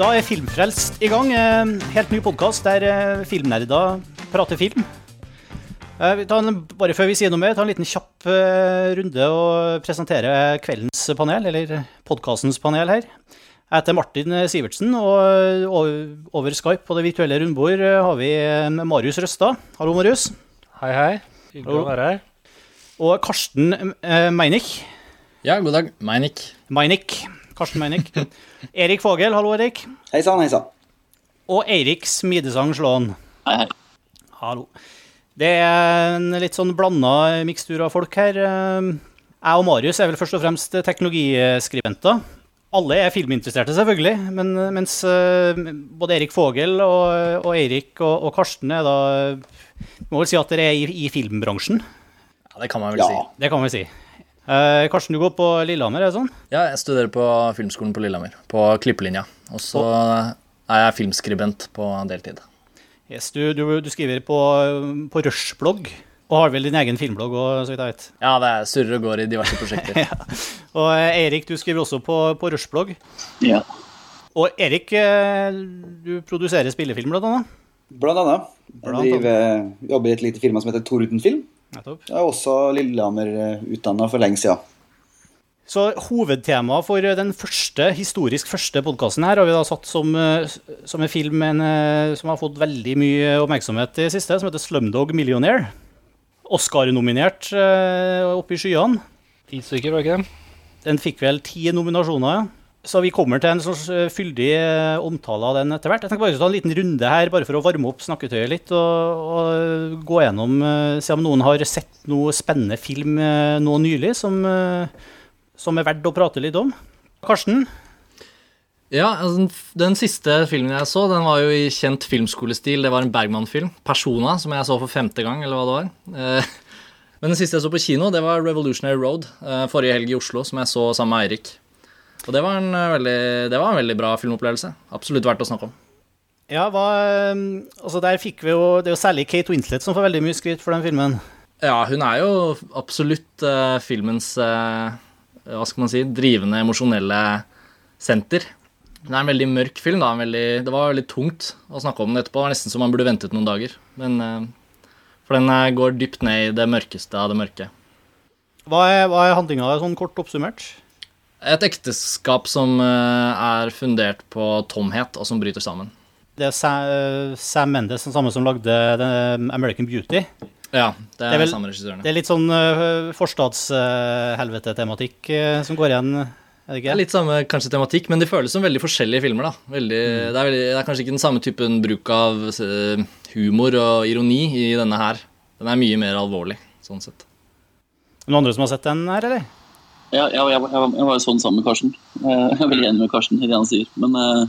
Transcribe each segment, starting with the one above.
Da er Filmfrelst i gang. Eh, helt ny podkast der eh, filmnerder prater film. Eh, vi tar en, bare før vi sier noe mer, ta en liten kjapp runde og presentere kveldens panel, eller podkastens panel her. Jeg heter Martin Sivertsen, og over Skype på det virtuelle rundbord har vi Marius Røstad. Hallo, Marius. Hei, hei. Hyggelig å være her. Og Karsten Meinik. Ja, god dag. Meinik. Meinick. Karsten Meinick. Erik Fogel, hallo, Erik. Hei sann, hei sann. Og Eirik Smidesang Slåen. Hei, hei. Hallo. Det er en litt sånn blanda mikstur av folk her. Jeg og Marius er vel først og fremst teknologiskribenter. Alle er filminteresserte, selvfølgelig, men mens eh, både Erik Fogel og, og Eirik og, og, Karsten er da Må vel si at dere er i, i filmbransjen? Ja, det kan man vel ja. si. Det kan man vel si. Uh, Karsten, du går på Lillehammer, er det sånn? Ja, jeg studerer på Filmskolen på Lillehammer, på klippelinja. Og så oh. er jeg filmskribent på deltid. Yes, du, du, du skriver på, på Rush-blogg, og har vel din egen filmblogg og så vidt jeg vet? Ja, det er surrer og går i diverse prosjekter. ja. Og eh, Erik, du skriver også på, på Rush-blogg. Ja. Og Erik, eh, du produserer spillefilm, blant annet? Blant annet. Jeg driver, jobber i et lite firma som heter Tordenfilm. Nettopp. Jeg er også Lillehammer-utdanna for lenge siden. Så hovedtemaet for den første, historisk første podkasten her har vi da satt som, som en film en, som har fått veldig mye oppmerksomhet i det siste, som heter 'Slumdog Millionaire'. Oscar-nominert oppe i skyene. Ti stykker, var ikke det? Den fikk vel ti nominasjoner, ja. Så vi kommer til en eh, fyldig eh, omtale av den etter hvert. Jeg tenker bare å ta en liten runde her, bare for å varme opp snakketøyet litt. Og, og gå gjennom, eh, se om noen har sett noe spennende film nå nylig som, som er verdt å prate litt om. Karsten? Ja, altså, Den siste filmen jeg så, den var jo i kjent filmskolestil. Det var en Bergman-film. 'Persona', som jeg så for femte gang, eller hva det var. Men den siste jeg så på kino, det var 'Revolutionary Road', forrige helg i Oslo, som jeg så sammen med Eirik. Og det var, en eh, veldig, det var en veldig bra filmopplevelse. Absolutt verdt å snakke om. Ja, hva, eh, altså der fikk vi jo, Det er jo særlig Kate Winslet som får veldig mye skryt for den filmen. Ja, hun er jo absolutt uh, filmens uh, hva skal man si, drivende emosjonelle senter. Det er en veldig mørk film. da, veldig, Det var veldig tungt å snakke om den etterpå. Det var nesten som man burde ventet noen dager. Men, uh, for den går dypt ned i det mørkeste av det mørke. Hva er, hva er handlinga, sånn kort oppsummert? Et ekteskap som eh, er fundert på tomhet, og som bryter sammen. Det er Sam Mendes, den samme som lagde American Beauty. Ja, det er, det er vel, samme regissørene. Det er litt sånn forstadshelvete-tematikk som går igjen, er det ikke? Det er litt samme kanskje tematikk, men de føles som veldig forskjellige filmer. da. Veldig, mm. det, er veldig, det, er kanskje ikke den samme typen bruk av humor og ironi i denne her. Den er mye mer alvorlig, sånn sett. Noen andre som har sett den her, eller? Ja, jeg, jeg, jeg, var jo sånn sammen med Karsten. Eh, jeg er veldig enig med Karsten i det han sier. Men eh,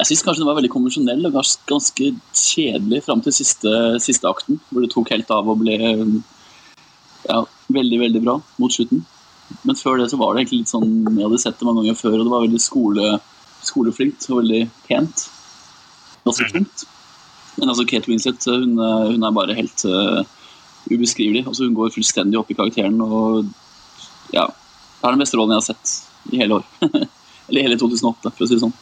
jeg syns kanskje den var veldig konvensjonell og ganske kjedelig fram til siste, siste, akten, hvor det tok helt av og ble ja, veldig, veldig bra mot slutten. Men før det så var det egentlig litt sånn Jeg hadde sett det mange ganger før, og det var veldig skole, skoleflinkt og veldig pent. Ganske tungt. Men altså Kate Winslet hun, hun er bare helt uh, ubeskrivelig. Altså, hun går fullstendig opp i karakteren. og ja, det er den beste rollen jeg har sett i hele år. Eller hele 2008, for å si det sånn.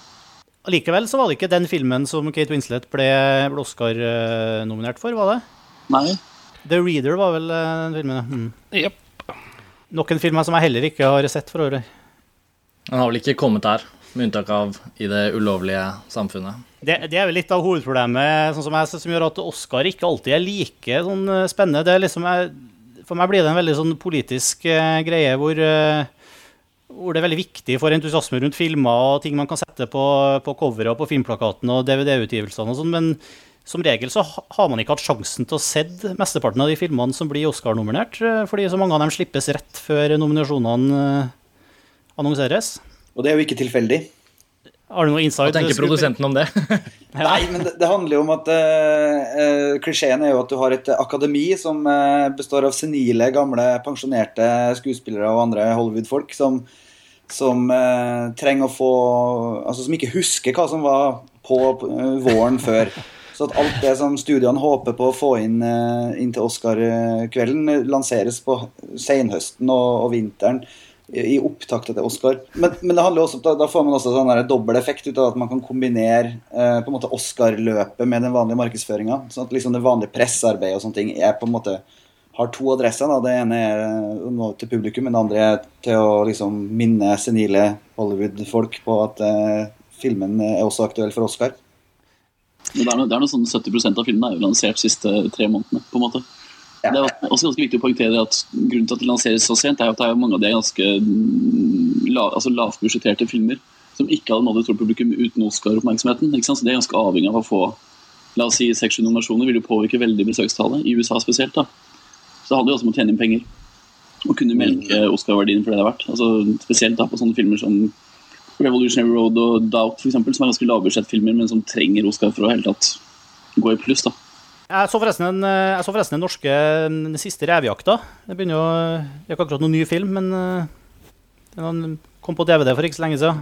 Likevel så var det ikke den filmen som Kate Winslet ble, ble Oscar-nominert for, var det? Nei. The Reader var vel eh, den filmen, mm. Yep. Nok en film som jeg heller ikke har sett for året. Den har vel ikke kommet der, med unntak av i det ulovlige samfunnet. Det, det, er vel litt av hovedproblemet sånn som, jeg, som gjør at Oscar ikke alltid er like sånn, eh, spennende. Det er liksom, jeg, for meg blir det en veldig sånn politisk uh, greie hvor, uh, hvor, det er veldig viktig for entusiasme rundt filmer og ting man kan sette på, på coveret og på filmplakaten og DVD-utgivelsene og sånn, men som regel så har man ikke hatt sjansen til å se mesteparten av de filmene som blir Oscar-nominert, uh, fordi så mange av dem slippes rett før nominasjonene annonseres. Og det er jo ikke tilfeldig. Har du noe insight? Hva tenker produsenten om det? Nei, men det, det, handler jo om at uh, klisjeen er jo at du har et akademi som uh, består av senile, gamle, pensjonerte skuespillere og andre Hollywood-folk som, som uh, trenger å få Altså som ikke husker hva som var på våren før. Så at alt det som studiene håper på å få inn, inn til Oscar-kvelden, lanseres på senhøsten og, og vinteren i, opptakta til Oscar. Men, men det handler også, da, da får man også sånn dobbel effekt ut av at man kan kombinere eh, på en måte Oscar-løpet med den vanlige markedsføringa. Sånn at liksom det vanlige pressearbeidet og sånne ting er på en måte har to adresser. Da. Det ene er noe til publikum, men det andre er til å liksom minne senile Hollywood-folk på at eh, filmen er også aktuell for Oscar. Det er noe, det er noe sånn 70% av filmene er jo lansert de siste tre månedene. på en måte. Ja. Det er også ganske viktig å poengtere at Grunnen til at det lanseres så sent, er at det er mange av de ganske mm, la, altså lavbudsjetterte filmer som ikke hadde nådd et stort publikum uten Oscar-oppmerksomheten. ikke sant? Så De er ganske avhengig av å få la oss si seks-sju nominasjoner, vil jo påvirke veldig besøkstallet, i USA spesielt. da. Så det handler jo også om å tjene inn penger. Og kunne melke Oscar-verdien for det det er verdt. Altså, spesielt da på sånne filmer som Revolutionary Road og Doubt, for eksempel, som er ganske lavbudsjettfilmer, men som trenger Oscar for å hele tatt gå i pluss. da. Jeg så forresten, en, eh, jeg så forresten den norske den siste revejakta. Det begynner jo, det er ikke akkurat noen ny film, men eh, den kom på DVD for ikke så lenge siden.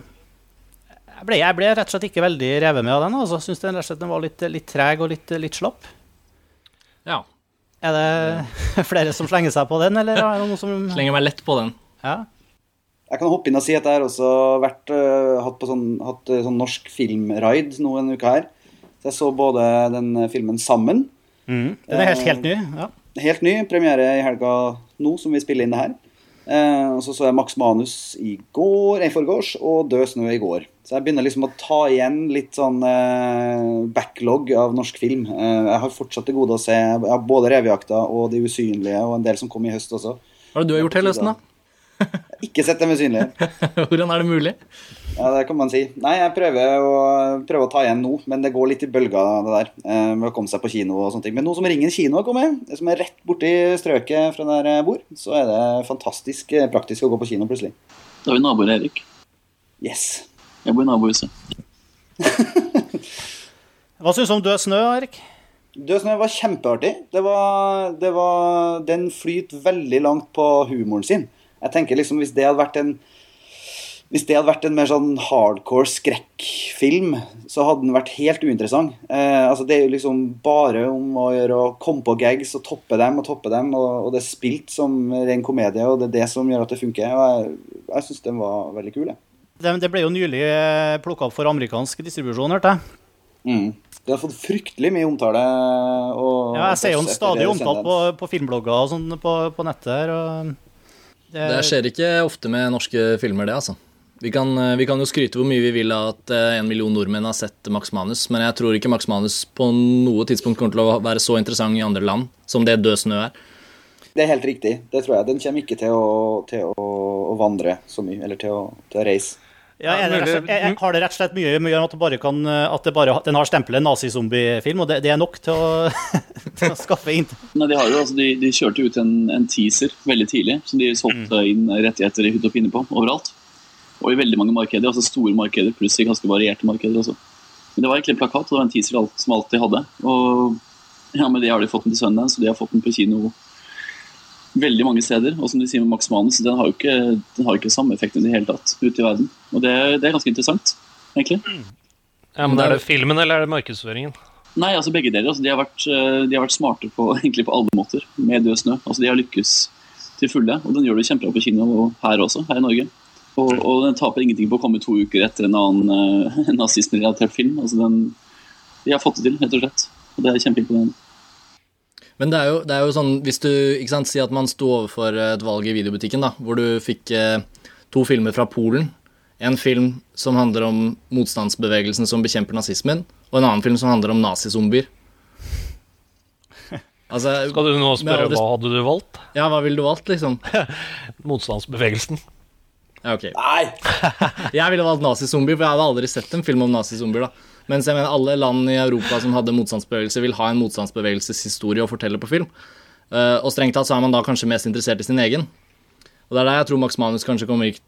Jeg ble, jeg ble rett og slett ikke veldig revet med av den. altså. Syns den rett og slett den var litt, litt treg og litt, litt slapp. Ja. Er det flere som slenger seg på den, eller er det noen som Slenger meg lett på den. Ja. Jeg kan hoppe inn og si at jeg har også vært, uh, hatt, på sånn, hatt sånn norsk filmraid nå en uke her. Så jeg så både den filmen Sammen. Mm. Den er helt, helt ny. ja. Helt ny. Premiere i helga nå, som vi spiller inn det her. Eh, og så så jeg Max Manus i går, i forgårs og Død snø i går. Så jeg begynner liksom å ta igjen litt sånn eh, backlog av norsk film. Eh, jeg har fortsatt til gode å se jeg har både 'Revejakta' og 'De usynlige' og en del som kom i høst også. Hva er det du har gjort hele høsten, da? Ikke sett dem usynlige. Hvordan er det mulig? Ja, det kan man si. Nei, jeg prøver å, prøver å ta igjen nå, men det går litt i bølger, det der. eh, Med å komme seg på kino og sånne ting. Men nå som Ringen kino har kommet, som er rett borti strøket fra der jeg bor, så er det fantastisk eh, praktisk å gå på kino plutselig. Da har vi naboer, Erik. Yes. Jeg bor i nabohuset. Hva syns du om Død snø, Erik? Død snø var kjempeartig. Det var, det var, den flyter veldig langt på humoren sin. Jeg tenker liksom Hvis det hadde vært en hvis det hadde vært en mer sånn hardcore skrekkfilm, så hadde den vært helt uinteressant. Eh, altså Det er jo liksom bare om å gjøre å komme på gags og toppe dem og toppe dem, og, og det er spilt som ren komedie, og det er det som gjør at det funker. Og jeg, jeg syns den var veldig kul, jeg. Det, det ble jo nylig plukka opp for amerikansk distribusjon, hørte jeg. Mm. Det har fått fryktelig mye omtale. Og Ja, jeg ser jo den stadig omtalt på, på filmblogger og sånn på, på nettet her. Og det, Det skjer ikke ofte med norske filmer, det, altså. Vi kan, vi kan jo skryte hvor mye vi vil av at eh, en million nordmenn har sett Max Manus, men jeg tror ikke Max Manus på noe tidspunkt kommer til å være så interessant i andre land som det Død snø er. Det er helt riktig. Det tror jeg. Den kommer ikke til å, til å, å vandre så mye, eller til å, til å reise. ja, det rett jeg, slett, er, har det rett og slett mye med at, det bare kan, at det bare, den har stempelet nazizombiefilm, og det, det er nok til å, til å skaffe inn? Nei, de, har jo, altså, de, de kjørte ut en, en teaser veldig tidlig, som de solgte inn rettigheter i hytt og pinne på overalt. Og i veldig mange markeder, altså store markeder, pluss i ganske varierte markeder også. Men det var egentlig en plakat, og det var en teaser alt, som alltid hadde. Og ja, med det har de fått den til søndag, så de har fått den på kino veldig mange steder. Og som de sier med Max Manus, den har jo ikke, den har ikke samme effekt i det hele tatt ute i verden. Og det, det er ganske interessant, egentlig. Ja, men Er det filmen eller er det markedsføringen? Nei, altså begge deler. Altså, de, har vært, eh, de har vært smarte på, egentlig på alle måter med Død snø. Altså, de har lykkes til fulle, og den gjør det kjempebra på kino og her også, her i Norge. Og, og den taper ingenting på å komme to uker etter en annen uh, nazistrelatert film. Altså, den, de har fått det til, rett og slett. Og det er kjempeimponerende. Men det er jo, det er jo sånn, hvis du ikke sant, sier at man sto overfor et valg i videobutikken, da, hvor du fikk eh, to filmer fra Polen. En film som handler om motstandsbevegelsen som bekjemper nazismen, og en annen film som handler om nazizombier. Altså, Skal du nå spørre hva hadde du valgt? ja, hva ville du valgt, liksom? Motstandsbevegelsen. Ja, ok. Nei! Jeg ville valgt nazizombier, for jeg hadde aldri sett en film om nazizombier. Mens jeg mener alle land i Europa som hadde motstandsbevegelse, vil ha en motstandsbevegelseshistorie å fortelle på film. Uh, og strengt tatt så er man da kanskje mest interessert i sin egen. Og det er der jeg tror Max Manus kanskje kommer ikke,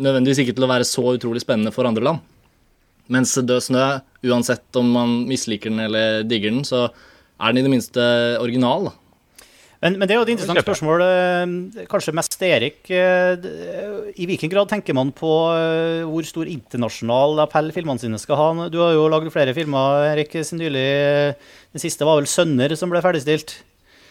nødvendigvis ikke til å være så utrolig spennende for andre land. Mens Død snø, uansett om man misliker den eller digger den, så er den i det minste original. da. Men, men det er jo et interessant spørsmål, eh, kanskje mest til Erik. Eh, I hvilken grad tenker man på eh, hvor stor internasjonal appell filmene sine skal ha? Du har jo lagd flere filmer, Erik, siden nylig. Den siste var vel 'Sønner', som ble ferdigstilt.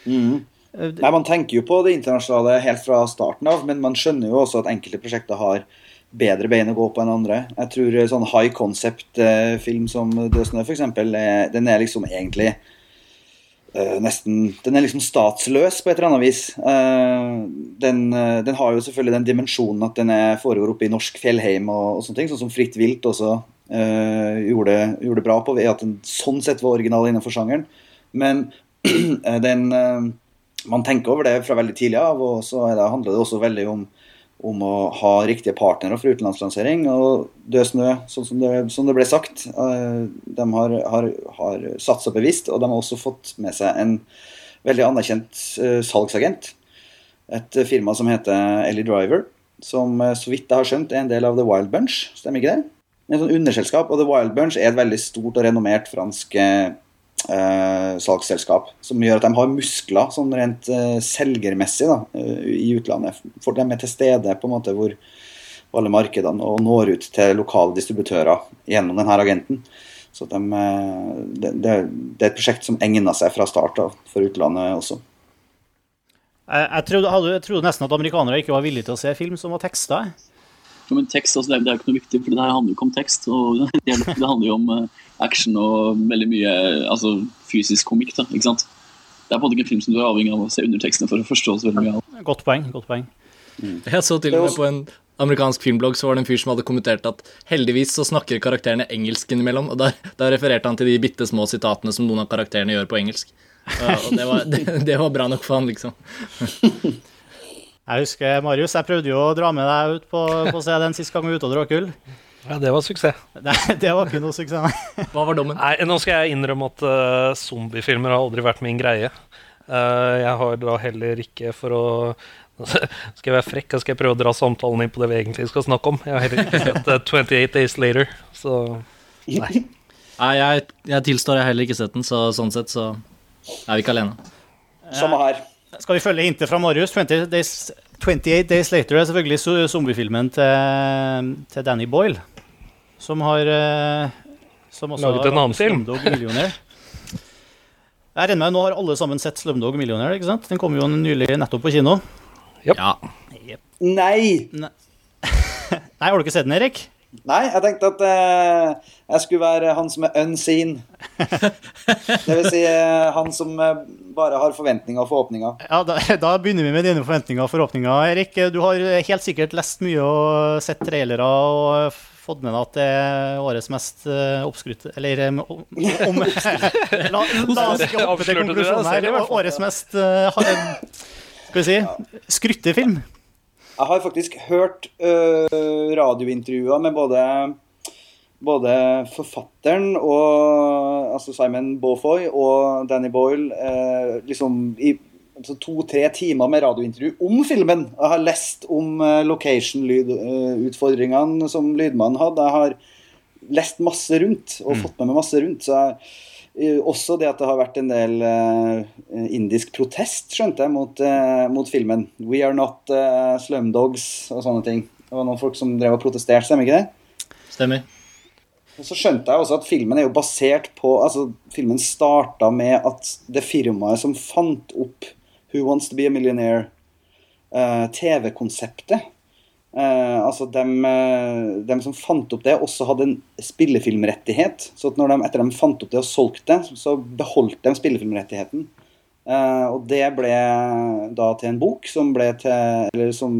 Mm. Nei, Man tenker jo på det internasjonale helt fra starten av, men man skjønner jo også at enkelte prosjekter har bedre bein å gå på enn andre. Jeg tror sånn high concept-film som Død snø, f.eks., den er liksom egentlig nesten Den er liksom statsløs på et eller annet vis. Eh, den, eh, den har jo selvfølgelig den dimensjonen at den er, foregår oppe i norsk fjellheim og, og sånne ting, sånn som Fritt vilt også eh, gjorde, gjorde bra på, ved at den sånn sett var original innenfor sjangeren. Men eh, den eh, Man tenker over det fra veldig tidlig av, og så det, handler det også veldig om om å ha riktige partnere for utenlandslansering. Og Døsnø, sånn som det, som det ble sagt, eh, de har, har, har satsa bevisst. Og de har også fått med seg en veldig anerkjent eh, salgsagent. Et firma som heter Ellie Driver, som eh, så vidt jeg har skjønt er en del av The Wild Bunch. Stemmer ikke det? En sånn underselskap. Og The Wild Bunch er et veldig stort og renommert fransk eh, salgsselskap. Som gjør at de har muskler sånn rent eh, selgermessig da, eh, i utlandet. For de er til stede på en måte hvor alle markedene og når ut til lokale distributører gjennom denne agenten. Så de, eh, det, det er et prosjekt som egner seg fra start da, for utlandet også. Jeg, jeg, trodde, jeg trodde nesten at amerikanere ikke var villige til å se film som var teksta. Ja, men tekst, altså, det, er, det er jo ikke noe viktig, for det her handler jo ikke om tekst. og Det, handler jo om eh, action og veldig mye altså, fysisk komikk. da, ikke sant? Det er på en måte ikke en film som du er avhengig av å se undertekstene for å forstå så veldig mye av. Godt poeng. godt poeng. Jeg så til og med på en amerikansk filmblogg så var det en fyr som hadde kommentert at heldigvis så snakker karakterene engelsk innimellom, og da, da refererte han til de bitte små sitatene som noen av karakterene gjør på engelsk. Ja, og det var, det, det var bra nok for han, liksom. Jeg husker, Marius, jeg prøvde jo å dra med deg ut på, på å se den sist gang vi var ute og drakk øl. Ja, det var suksess. Nei, det var ikke noe suksess. nei. Hva var dommen? Nei, nå skal jeg innrømme at uh, zombiefilmer har aldri vært min greie. Uh, jeg har da heller ikke for å Skal jeg være frekk, skal jeg prøve å dra samtalen inn på det vi egentlig skal snakke om. Jeg har heller ikke sett uh, 28 Days Later, så nei. Nei, jeg, jeg tilstår jeg har heller ikke sett den, så sånn sett så er vi ikke alene. Samme her. Skal vi følge hintet fra Marius? 20 days, 28 Days Later er selvfølgelig zo- zombiefilmen til, til Danny Boyle. Som har eh, Som også Laget en annen film. Jeg regner med Nå har alle sammen sett Slumdog Millionaire. ikke sant? Den kom jo nylig nettopp på kino. Ja. Nei! Nei, har du ikke sett den, Erik? Nei, jeg tenkte at eh, jeg skulle være han som er unseen. Det vil si eh, han som eh, bare har forventninger og forhåpninger. Ja, da, da begynner vi med dine forventninger og forhåpninger. Erik, du har helt sikkert lest mye og sett trailere og fått med deg at det er årets mest uh, oppskrytte Eller eh, om, om La, la oss ikke hoppe til konklusjonen her. Årets mest uh, Skal vi si skrytte film. Jeg har faktisk hørt uh, radiointervjuer med både, både forfatteren og altså Simon Beaufoy og Danny Boyle uh, liksom i altså to-tre timer med radiointervju om filmen. Jeg har lest om uh, location-utfordringene som lydmannen hadde. Jeg har lest masse rundt og fått med meg masse rundt. så jeg også det at det har vært en del eh, indisk protest, skjønte jeg, mot, eh, mot filmen. We are not uh, slumdogs og sånne ting. Det var noen folk som drev og protesterte, stemmer ikke det? Stemmer. Og så skjønte jeg også at filmen er jo basert på altså Filmen starta med at det firmaet som fant opp Who Wants To Be A Millionaire, eh, TV-konseptet eh, Altså dem, eh, dem som fant opp det, også hadde en spillefilmrettighet. Så at når de, etter de fant opp det og solgte det, så beholdt de spillefilmrettigheten. Eh, og det ble da til en bok som ble til Eller som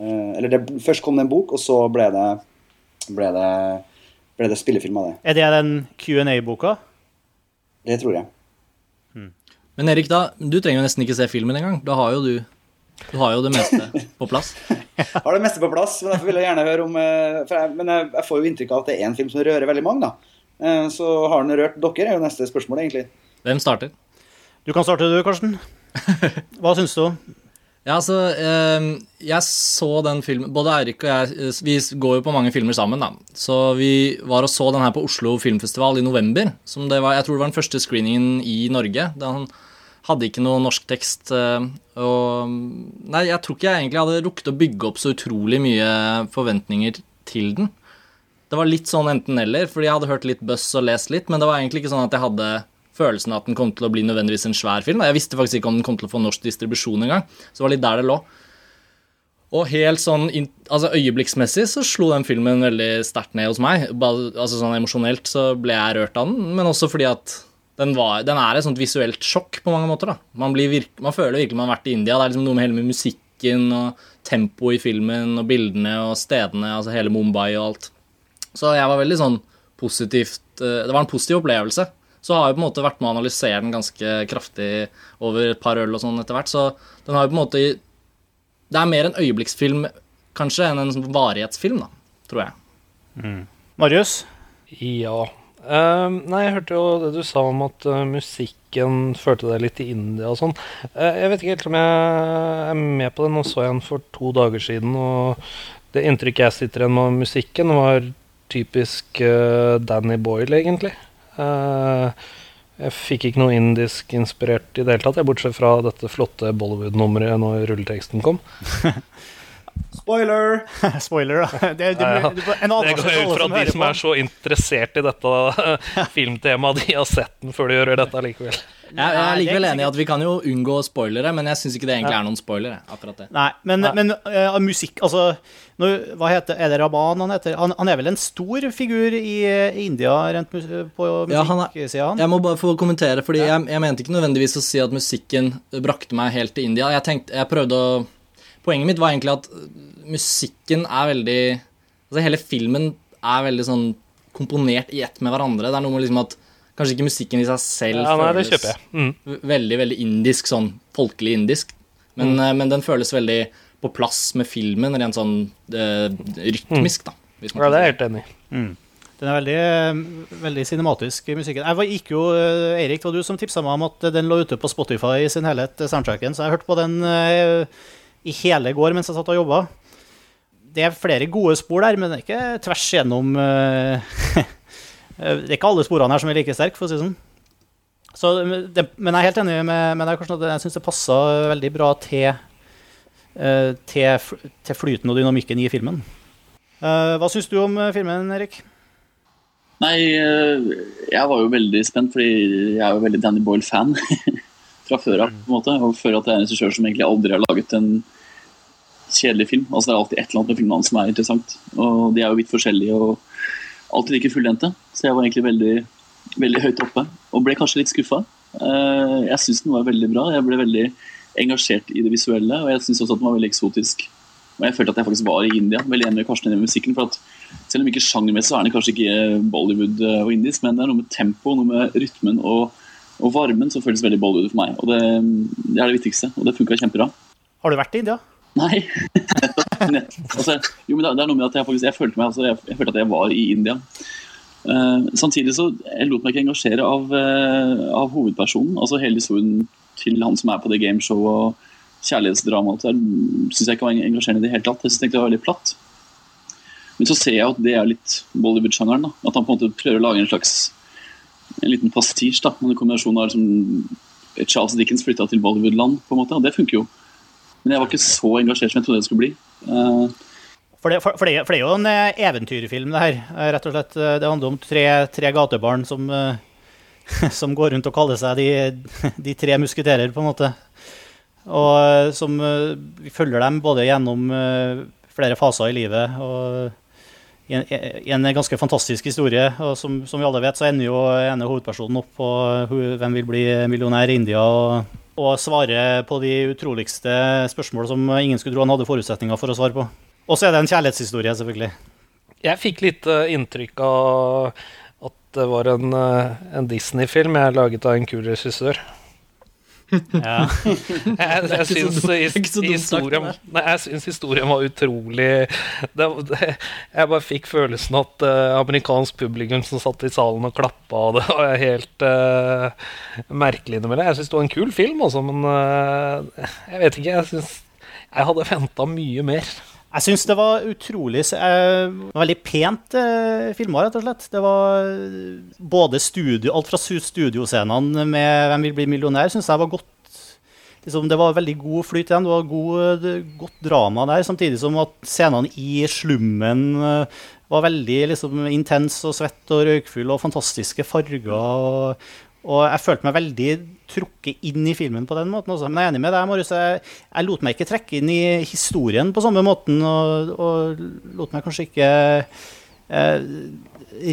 eh, Eller det, først kom det en bok, og så ble det, ble det, ble det spillefilm av det. Er det den Q&A-boka? Det tror jeg. Men Erik, da, du trenger jo nesten ikke se filmen engang. Da har jo du Du har jo det meste på plass. har det meste på plass, men derfor vil jeg gjerne høre om eh, for jeg, Men jeg, jeg får jo inntrykk av at det er en film som rører veldig mange, da. Eh, Så har den rørt dere, er jo neste spørsmål, egentlig. Hvem starter? Du kan starte, du, Karsten. Hva syns du? Ja, altså, eh, jeg så den filmen Både Eirik og jeg Vi går jo på mange filmer sammen, da. Så vi var og så den her på Oslo Filmfestival i november. Som det var, jeg tror det var den første screeningen i Norge. Den, hadde ikke noe norsk tekst. eh, Og Nei, jeg tror ikke jeg egentlig hadde rukket å bygge opp så utrolig mye forventninger til den. Det var litt sånn enten-eller, fordi jeg hadde hørt litt buzz og lest litt, men det var egentlig ikke sånn at jeg hadde følelsen av at den kom til å bli nødvendigvis en svær film. Jeg visste faktisk ikke om den kom til å få norsk distribusjon engang. Så det var litt der det lå. Og helt sånn altså øyeblikksmessig så slo den filmen veldig sterkt ned hos meg. Altså sånn Emosjonelt så ble jeg rørt av den, men også fordi at den, var, den er et sånt visuelt sjokk på mange måter. da. Man, virke, man, føler virkelig man har vært i India. Det er liksom noe med hele med musikken og tempoet i filmen og bildene og stedene, altså hele Mumbai og alt. Så jeg var veldig sånn positivt eh, Det var en positiv opplevelse. Så har jeg på en måte vært med å analysere den ganske kraftig over et par øl og sånn etter hvert. Så den har jo på en måte det er mer en øyeblikksfilm kanskje enn en sånn varighetsfilm, da, tror jeg. Mm. Marius? Ja. Uh, nei, jeg hørte jo det du sa om at uh, musikken førte deg litt til India og sånn. Uh, jeg vet ikke helt om jeg er med på det. Nå så jeg den for to dager siden, og det inntrykket jeg sitter igjen med musikken, var typisk eh, Danny Boyle, egentlig. Jeg fikk ikke noe indisk inspirert i det hele tatt, bortsett fra dette flotte Bollywood-nummeret når rulleteksten kom. Spoiler! Spoiler, da. Det, det, ja, ja. det går ut fra at de som er så interessert i dette filmtemaet, de har sett den før de gjør dette likevel. Jeg, jeg er likevel enig i at vi kan jo unngå spoilere, men jeg syns ikke det egentlig er noen spoilere. akkurat det. Nei, men, Nei. men uh, musikk Altså, nå, hva heter Er det Raban han heter? Han, han, er vel en stor figur i, i India rent mus på musikksida? Ja, jeg må bare få kommentere, fordi ja. jeg, jeg, mente ikke nødvendigvis å si at musikken brakte meg helt til India. Jeg tenkte, jeg prøvde å Poenget mitt var egentlig at musikken er veldig Altså hele filmen er veldig sånn komponert i ett med hverandre. Det er noe med liksom at kanskje ikke musikken i seg selv ja, nei, føles mm. veldig veldig indisk, sånn folkelig indisk. Men, mm. Eh, men, den føles veldig på plass med filmen, rent sånn uh, rytmisk, da. ja, det er jeg helt enig i. Mm. Den er veldig, veldig cinematisk, musikken. Jeg var, gikk jo, eh, Eirik, det var du som tipsa meg om at den lå ute på Spotify i sin helhet, soundtracken, så jeg hørte på den uh, i hele går mens jeg satt og jobba. Det er flere gode spor der, men det er ikke tvers gjennom uh, Det er ikke alle sporene her som er like sterke, for å si sånn. Så, det, men jeg er helt enig med, med deg. Jeg syns det passa veldig bra til, uh, til, til, flyten og dynamikken i filmen. Uh, hva syns du om filmen, Erik? Nei, jeg var jo veldig spent, fordi jeg er jo veldig Danny Boyle-fan. fra før av. på en måte, Og føler at det er en regissør som egentlig aldri har laget en kjedelig film. Altså Det er alltid et eller annet med filmene som er interessant. Og de er jo vidt forskjellige og alltid like fullendte. Så jeg var egentlig veldig, veldig høyt oppe, og ble kanskje litt skuffa. Eh, jeg syns den var veldig bra. Jeg ble veldig engasjert i det visuelle, og jeg syns også at den var veldig eksotisk. Og jeg følte at jeg faktisk var i India. Veldig enig med Karsten i musikken. for at Selv om ikke sjangermessig er den kanskje ikke Bollywood og indisk, men det er noe med tempo, noe med rytmen og og varmen så føles veldig Bollywood for meg. Og det, det er det viktigste, og det funka kjempebra. Har du vært i India? Nei. altså, jo, men det, er noe med at jeg faktisk jeg følte, meg, altså, jeg, jeg følte at jeg var i India. Uh, samtidig så jeg lot meg ikke engasjere av, uh, av hovedpersonen. altså Hele historien til han som er på det gameshowet og kjærlighetsdramaet syns jeg ikke var engasjerende i det hele tatt. Jeg synes det var veldig platt. Men så ser jeg at det er litt Bollywood-sjangeren. At han på en måte prøver å lage en slags en liten pastisj. da, En kombinasjon av liksom, Charles Dickens flytta til Bollywood-land, på en måte, og det funker jo. Men jeg var ikke så engasjert som jeg trodde det skulle bli. Uh, for det, for, det, for det, er jo en eh, eventyrfilm, det her. Eh, rett og slett. Det handler om tre, tre gatebarn som, som, går rundt og kaller seg de, de, tre musketerer, på en måte. Og som Vi følger dem både gjennom flere faser i livet. og en, en, ganske fantastisk historie. og Som, som vi alle vet, så ender jo ene hovedpersonen opp på hvem vil bli millionær i India. og, og svare på de utroligste spørsmål som ingen skulle tro han hadde forutsetninger for å svare på. Og så er det en kjærlighetshistorie, selvfølgelig. Jeg fikk litt uh, inntrykk av at det var en, uh, en Disney-film jeg laget av en kul regissør. Ja. jeg jeg syns historien, historien var utrolig det, det, Jeg bare fikk følelsen at uh, amerikansk publikum som satt i salen og klappa, og det var helt uh, merkelig innimellom. Jeg syns det var en kul film, også, men uh, jeg vet ikke. Jeg syns jeg hadde venta mye mer. Jeg syns det var utrolig eh, Veldig pent eh, filma, rett og slett. Det var både studio, alt fra studioscenene med 'Hvem vil bli millionær' syns jeg var godt liksom, Det var veldig god flyt igjen. Det var god, godt drama der. Samtidig som at scenene i slummen eh, var veldig liksom, intens og svett og røykfull og fantastiske farger. Og, Og jeg følte meg veldig trukket inn i filmen på den måten også. Men jeg er enig med deg, Marius. Jeg, jeg lot meg ikke trekke inn i historien på samme måten, og, og lot meg kanskje ikke eh,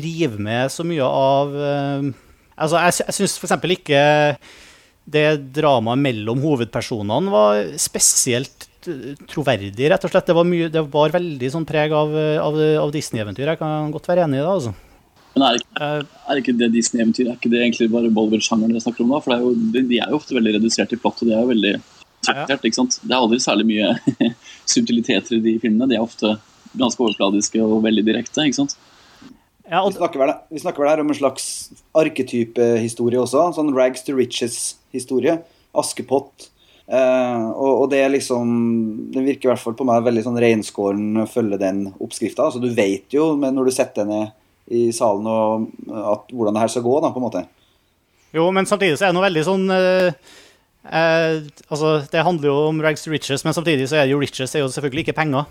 rive med så mye av eh, Altså, jeg, jeg syns f.eks. ikke det dramaet mellom hovedpersonene var spesielt troverdig, rett og slett. Det var, mye, det var veldig sånn preg av, av, av Disney-eventyr. Jeg kan godt være enig i det. altså. Men er ikke, er ikke det Disney-eventyr? Er ikke det egentlig bare Bollywood-sjangeren dere snakker om da? For er jo, de er jo ofte veldig redusert i plott, og de er jo veldig subtilert, ikke sant? Det er aldri særlig mye subtiliteter i de filmene. De er ofte ganske overfladiske og veldig direkte, ikke sant? Ja, og, Vi snakker, vel, vi snakker vel her om en slags arketypehistorie også. Sånn rags to riches-historie. Askepott. Eh, og, og det er liksom Det virker i hvert fall på meg veldig sånn reinskåren følge den oppskrifta. Altså, du vet jo men når du setter deg ned i salen og at, hvordan det her skal gå, da, på en måte. jo, men samtidig så er det noe veldig sånn eh, eh, Altså, det handler jo om rags to riches, men samtidig så er det jo riches er jo selvfølgelig ikke penger.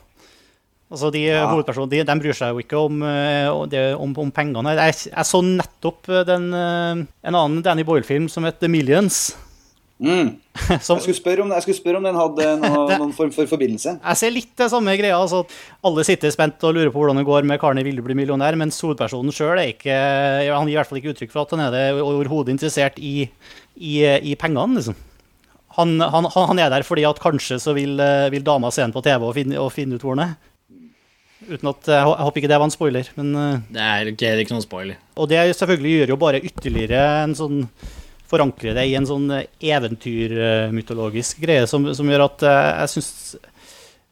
Altså, de Ja. Hovedpersonene de, de bryr seg jo ikke om, eh, det, om, om pengene. Jeg, jeg så nettopp den, eh, en annen Danny Boyle-film som het The Millions. Mm. Som, Jeg, skulle spørre om, jeg skulle spørre om den hadde noe, noen form for forbindelse. Jeg ser litt det samme greia. altså at Alle sitter spent og lurer på hvordan det går med karen i Vil du bli millionær, mens hovedpersonen sjøl er Han gir i hvert fall ikke uttrykk for at han er det overhodet interessert i, i, i pengene, liksom. Han, han, han er der fordi at kanskje så vil, eh, vil dama se ham på TV og finne, og finne ut hvor han er. Uten at, Jeg jeg håper ikke det var en spoiler, men eh, Det er ikke, heller ikke noen spoiler. Og det selvfølgelig gjør jo bare ytterligere en sånn Forankre det i en sånn eventyrmytologisk greie som, som gjør at eh, jeg syns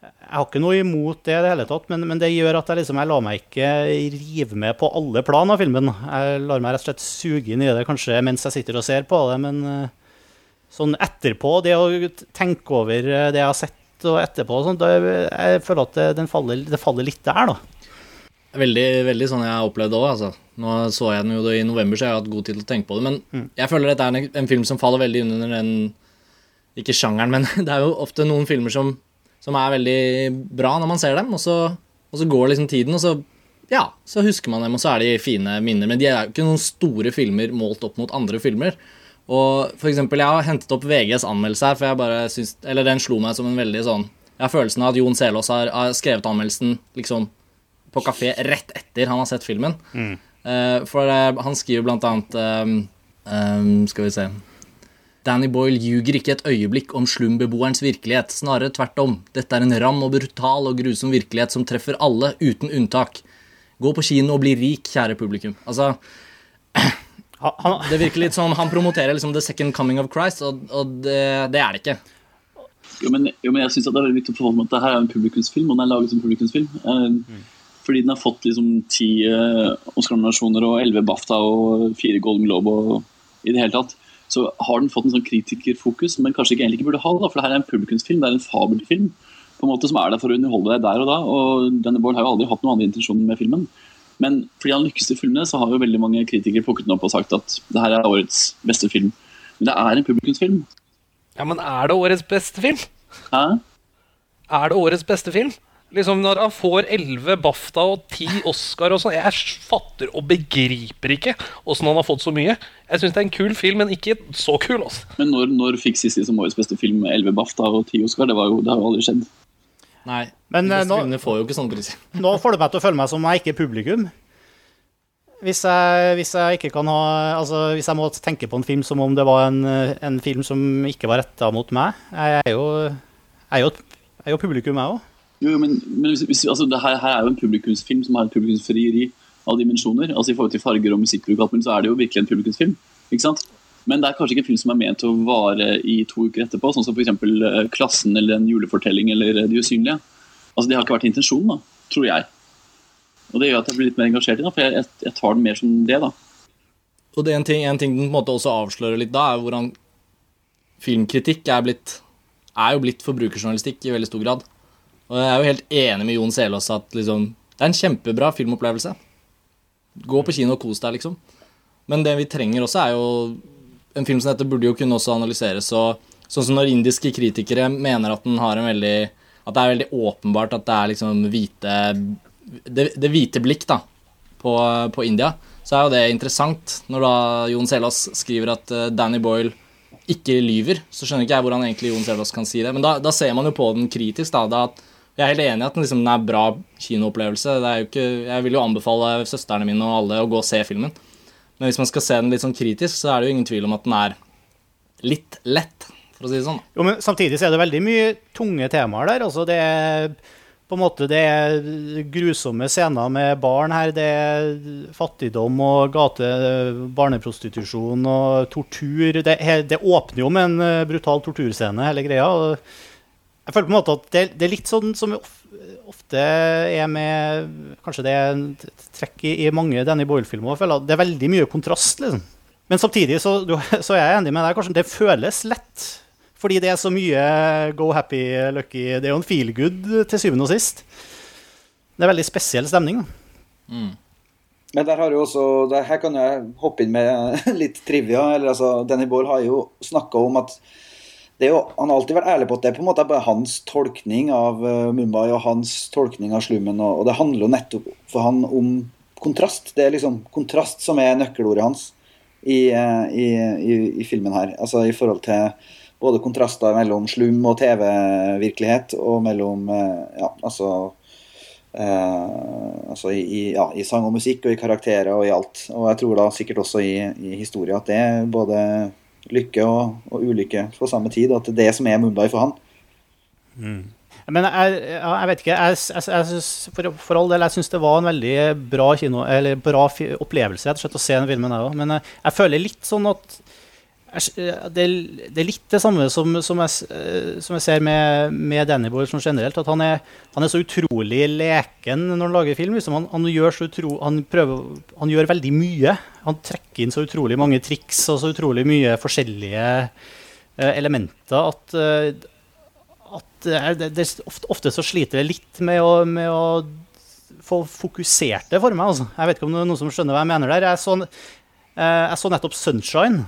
Jeg har ikke noe imot det i det hele tatt, men, men det gjør at jeg liksom Jeg lar meg ikke rive med på alle plan av filmen. Jeg lar meg rett og slett suge inn i det kanskje mens jeg sitter og ser på det, men eh, sånn etterpå, det å tenke over eh, det jeg har sett og etterpå, sånn, da, jeg føler at det, faller, det faller litt der, da. Veldig, veldig sånn jeg har opplevd det òg. Altså. Nå så jeg den jo i november, så jeg har hatt god tid til å tenke på det. Men jeg føler dette er en, en film som faller veldig under den Ikke sjangeren, men det er jo ofte noen filmer som, som er veldig bra når man ser dem, og så, og så går liksom tiden, og så ja, så husker man dem, og så er de fine minner. Men de er jo ikke noen store filmer målt opp mot andre filmer. Og for eksempel, jeg har hentet opp VGs anmeldelse her, for jeg bare syns Eller den slo meg som en veldig sånn Jeg har følelsen av at Jon Selås har, har skrevet anmeldelsen liksom på kafé rett etter han har sett filmen. Mm. for eh, han skriver blant annet ehm, ehm, Skal vi se Danny Boyle ljuger ikke et øyeblikk om slumbeboerens virkelighet. Snarere tvert om. Dette er en ram og brutal og grusom virkelighet som treffer alle, uten unntak. Gå på kino og bli rik, kjære publikum. Altså, det virker litt som Han promoterer liksom the second coming of Christ, og, og det, det er det ikke. Jo, men, jo, men jeg synes det er veldig viktig å forholde meg til at dette er en publikumsfilm, og den er laget som publikumsfilm. Eh, Fordi den har fått liksom ti eh, Oscar-nominasjoner og elleve BAFTA og fire Golden Globe og i det hele tatt. Så har den fått en sånn kritikerfokus, men kanskje ikke egentlig ikke burde ha det. da, For det her er en publikumsfilm, det er en fabelfilm på en måte som er der for å underholde deg der og da. Og denne Boyle har jo aldri hatt noen andre intensjoner med filmen. Men fordi han lykkes i filmene, så har jo veldig mange kritikere plukket den opp og sagt at det her er årets beste film. Men det er en publikumsfilm. Ja, men er det årets beste film? Hæ? Er det årets beste film? Liksom Når han får 11 BAFTA og 10 Oscar og sånn Jeg fatter og begriper ikke åssen han har fått så mye. Jeg syns det er en kul film, men ikke så kul. Også. Men når, når fikk Sissy som årets beste film 11 BAFTA og 10 Oscar? Det, var jo, det har jo aldri skjedd. Nei, Men, de eh, beste nå- får jo ikke sånne priser. Nå får du meg til å føle meg som jeg ikke er publikum. Hvis jeg, hvis jeg ikke kan ha Altså, hvis jeg må tenke på en film som om det var en, en film som ikke var retta mot meg Jeg er jo, jeg er jo, jeg er jo publikum, jeg òg. Jo, men, men hvis, altså, her, her er jo en publikumsfilm som har et publikumsfrieri av dimensjoner. Altså I forhold til farger og musikkbruk, så er det jo virkelig en publikumsfilm. ikke sant? Men det er kanskje ikke en film som er ment å vare i to uker etterpå, sånn som f.eks. Klassen eller En julefortelling eller eh, De usynlige. Altså Det har ikke vært intensjonen, da, tror jeg. Og det gjør at jeg blir litt mer engasjert i det, for jeg, jeg tar den mer som det. da. Og det er en ting, en ting den på en måte også avslører litt da, er hvordan filmkritikk er, blitt, er jo blitt forbrukerjournalistikk i veldig stor grad. Og jeg er jo helt enig med Jon Selås at liksom, det er en kjempebra filmopplevelse. Gå på kino og kos deg, liksom. Men det vi trenger også, er jo En film som dette burde jo kunne også analyseres. Og, sånn som når indiske kritikere mener at den har en veldig At det er veldig åpenbart at det er liksom hvite Det, det hvite blikk da på, på India. så er jo det interessant. Når da Jon Selås skriver at uh, Danny Boyle ikke lyver, så skjønner ikke jeg hvordan egentlig Jon Selås kan si det. Men da, da, ser man jo på den kritisk. da, da Jeg er helt enig i at den, liksom, den er bra kinoopplevelse. Ikke, jeg vil jo anbefale søstrene mine og alle å gå og se filmen. Men hvis man skal se den litt sånn kritisk, så er det jo ingen tvil om at den er litt lett, for å si det sånn. Jo, men Samtidig så er det veldig mye tunge temaer der. altså det er på en måte det er grusomme scener med barn her. Det er fattigdom og gate, barneprostitusjon og tortur. Det, det, åpner jo med en brutal torturscene, hele greia. Jeg føler på en måte at det, det er litt sånn som ofte er med Kanskje det er trekk i, i mange Danny Boyle-filmer. Det er veldig mye kontrast, liksom. Men samtidig så, så er jeg enig med deg. Kanskje det føles lett. Fordi det er så mye go happy, lucky Det er jo en feel good til syvende og sist. Det er veldig spesiell stemning. Mm. Men der har jo også, her kan jeg hoppe inn med litt trivia. eller altså, Danny Boyle har jo snakka om at jo, han har alltid vært ærlig på at det er på en måte bare hans tolkning av uh, Mumbai og hans tolkning av slummen. Og, og, det handler jo nettopp for han om kontrast. Det er liksom kontrast som er nøkkelordet hans i, uh, i, i, i filmen her. Altså i forhold til både kontraster mellom slum og TV-virkelighet, og mellom uh, ja, altså Uh, altså i, ja, i, sang og musikk og i karakterer og i alt. Og jeg tror da sikkert også i, i historie at det både lykke og, og, ulykke på samme tid. At det er det som er Mumbai for han. Mm. Men jeg, jeg, vet ikke. Jeg, jeg, synes, for, for, all del, jeg syns det var en veldig bra, kino, bra opplevelse rett og slett, å se den filmen. Jeg, Men jeg, føler litt sånn at det, det, er litt det samme som, som, jeg, som jeg, ser med, med Danny Boyle sånn generelt. At han er, han er, så utrolig leken når han lager film. Liksom. Han, han, gjør utro, prøver, han, gjør veldig mye. Han trekker inn så utrolig mange triks og så utrolig mye forskjellige uh, elementer at, uh, at uh, det, det, ofte, ofte, så sliter det litt med å, med å få fokusert det for meg. Altså. Jeg vet ikke om det er noen som skjønner hva jeg mener der. Jeg så, jeg så nettopp 'Sunshine'.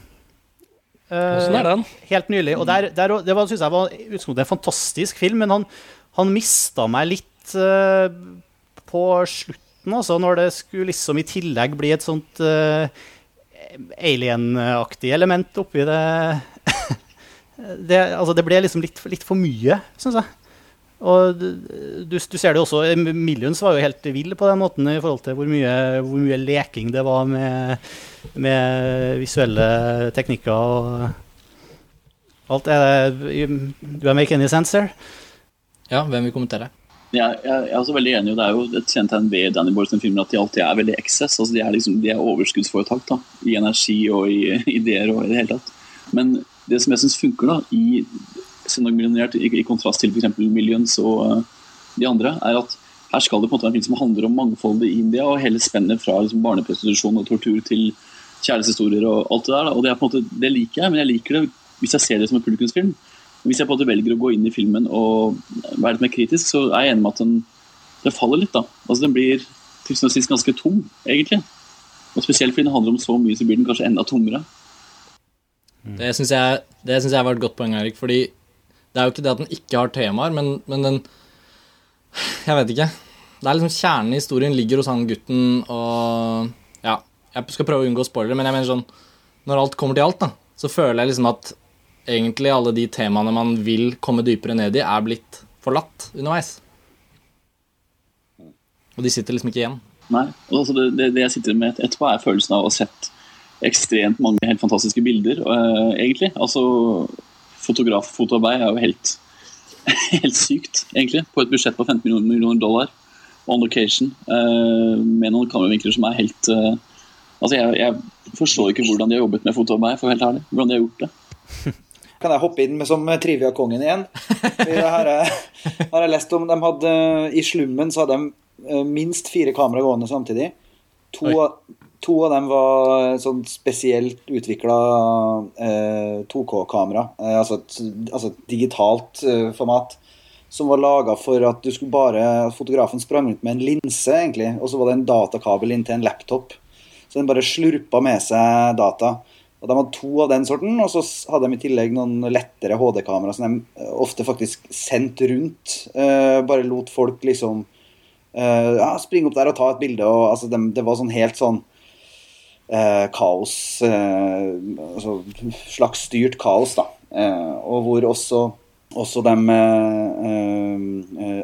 Hvordan er den? Helt nylig. Og der, der, det var, synes jeg var en fantastisk film, men han, han mista meg litt uh, på slutten, altså, når det skulle liksom i tillegg bli et sånt uh, alien-aktig element oppi det. det, altså, det ble liksom litt, litt for mye, syns jeg. Og du, du, ser det også, Millions var jo helt vill på den måten i forhold til hvor mye, hvor mye leking det var med, med visuelle teknikker og alt. Er det, do I make any sense there? Ja, hvem vil kommentere? Ja, jeg, jeg, er også veldig enig. og Det er jo et kjennetegn ved Danny Boys filmer at de alltid er veldig excess. altså De er, liksom, de er overskuddsforetak da, i energi og i ideer og i det hele tatt. Men det som jeg syns funker da, i Syndag i, i kontrast til f.eks. Millions og uh, de andre, er at her skal det på en måte være en film som handler om mangfoldet i India, og hele spennet fra liksom, barneprostitusjon og tortur til kjærlighetshistorier og alt det der. Og det, er på en måte, det liker jeg, men jeg liker det hvis jeg ser det som en publikumsfilm. Hvis jeg på en måte velger å gå inn i filmen og være litt mer kritisk, så er jeg enig med at den, den faller litt. da. Altså Den blir til og sist ganske tom, egentlig. Og Spesielt fordi den handler om så mye, så blir den kanskje enda tommere. Det syns jeg, jeg, var et godt poeng, Erik. fordi det er jo ikke det at den ikke har temaer, men, men den Jeg vet ikke. Det er liksom Kjernen i historien ligger hos han gutten, og Ja, jeg skal prøve å unngå spoilere, men jeg mener sånn Når alt kommer til alt, da, så føler jeg liksom at egentlig alle de temaene man vil komme dypere ned i, er blitt forlatt underveis. Og de sitter liksom ikke igjen. Nei. Altså det, det, det, jeg sitter med etterpå, er følelsen av å ha sett ekstremt mange helt fantastiske bilder, uh, egentlig. Altså fotograffotoarbeid er jo helt, helt sykt, egentlig. På et budsjett på 15 millioner dollar on location uh, med noen kameravinkler som er helt uh, Altså, jeg, jeg, forstår ikke hvordan de har jobbet med fotoarbeid, for helt ærlig. Hvordan de har gjort det. Kan jeg hoppe inn med som trivia-kongen igjen? Det her har jeg lest om de hadde, I slummen så hadde de eh, minst fire kamera gående samtidig. To, To av dem var sånn spesielt utvikla eh, 2K-kamera. Eh, altså, altså, et digitalt eh, format. Som var laga for at du skulle bare fotografen sprang rundt med en linse, egentlig. Og så var det en datakabel inntil en laptop. Så den bare slurpa med seg data. Og De hadde to av den sorten, og så hadde de i tillegg noen lettere HD-kamera som de eh, ofte faktisk sendte rundt. Eh, bare lot folk liksom eh, ja, springe opp der og ta et bilde. og altså, de, Det var sånn helt sånn eh, kaos eh, altså slags styrt kaos, da. Eh, og hvor også, også de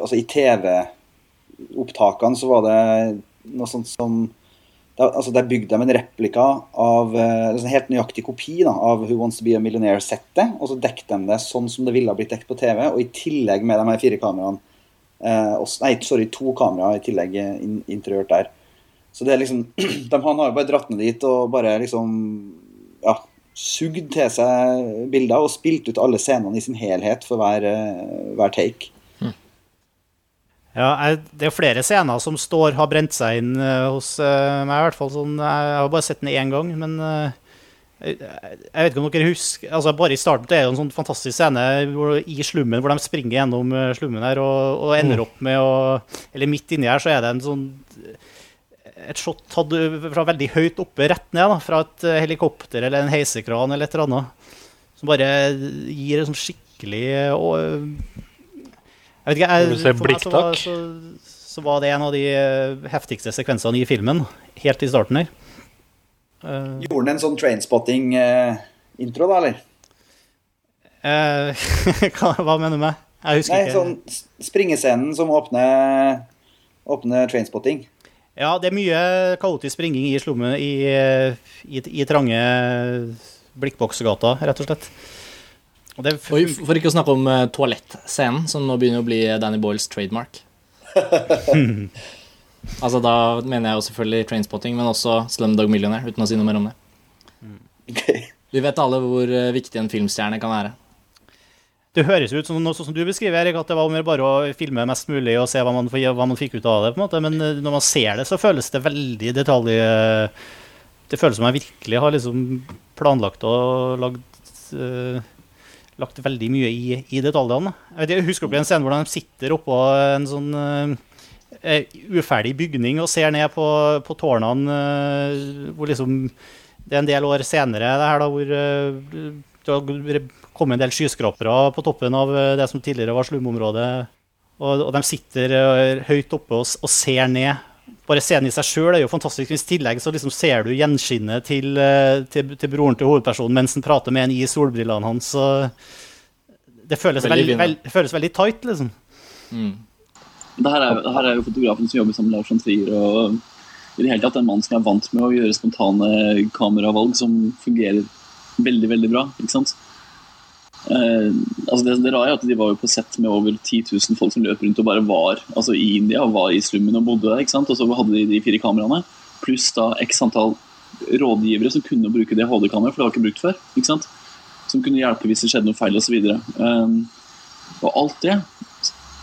Altså i TV-opptakene så var det noe sånt som da, altså Der bygde de en replika av en helt nøyaktig kopi da, av Who Wants To Be A Millionaire-settet. Og så dekket de det sånn som det ville ha blitt dekket på TV, og i tillegg med de her fire kameraene. Eh, også, nei, sorry, to kameraer i tillegg in, interiørt der. Så det er liksom de, Han har bare dratt ned dit og bare liksom ja, sugd til seg bilder og spilt ut alle scenene i sin helhet for hver, hver take. Ja, jeg, Det er flere scener som står har brent seg inn uh, hos uh, meg. i hvert fall sånn, Jeg har bare sett den én gang, men uh, jeg, jeg, vet ikke om dere husker altså Bare i starten det er det en sånn fantastisk scene hvor, i slummen hvor de springer gjennom slummen her og, og ender mm. opp med å Eller midt inni her så er det en sånn et shot tatt fra veldig høyt oppe, rett ned, da, fra et helikopter eller en heisekran eller et eller annet, som bare gir en sånn skikkelig og, jeg vet ikke, jeg, for meg så var, Så, så, var det en av de eh, heftigste sekvensene i filmen, helt i starten her. Uh, Gjorde den en sånn trainspotting-intro, da, eller? Uh, hva, mener du med? Jeg husker Nei, ikke. Sånn springescenen som åpner, åpner trainspotting. Ja, det er mye kaotisk springing i slummet i, i, i trange blikkboksgata, rett og slett. Og, og for ikke å snakke om uh, toalettscenen, som nå begynner å bli Danny Boyles trademark. altså Da mener jeg jo selvfølgelig Trainspotting, men også Slumdog Millionaire, uten å si noe mer om det. Vi vet alle hvor uh, viktig en filmstjerne kan være. Det høres ut som noe som du beskriver, Erik, at det var mer bare å filme mest mulig og se hva man, hva man fikk ut av det. på en måte, Men uh, når man ser det, så føles det veldig detalj... Det føles som jeg virkelig har liksom planlagt og lagd lagt veldig mye i, i detaljene. Jeg, vet, jeg husker opp i en scene hvor de sitter oppå en sånn uh, uferdig bygning og ser ned på, på tårnene uh, hvor liksom Det er en del år senere det her da, hvor uh, kommet en del skyskrapere på toppen av det som tidligere var slumområdet. Og, og de sitter høyt oppe og, og ser ned bare scenen i seg sjøl er jo fantastisk. I tillegg så liksom ser du gjenskinnet til, eh, til, til, broren til hovedpersonen mens han prater med en i solbrillene hans. Så det føles veldig, veld, føles veldig tight, liksom. Mm. Det her, er, det her er jo fotografen som jobber sammen med Lars von Trier. og i det hele tatt en mann som er vant med å gjøre spontane kameravalg som fungerer veldig, veldig bra. ikke sant? Uh, altså det, det rare er at De var jo på sett med over 10 000 folk som løp rundt og bare var altså i India var i slummen og bodde der. ikke sant? Og så hadde de de fire kameraene, pluss da x antall rådgivere som kunne bruke det HD-kameraet, for det var ikke brukt før. ikke sant? Som kunne hjelpe hvis det skjedde noe feil osv. Um, eh, og alt det.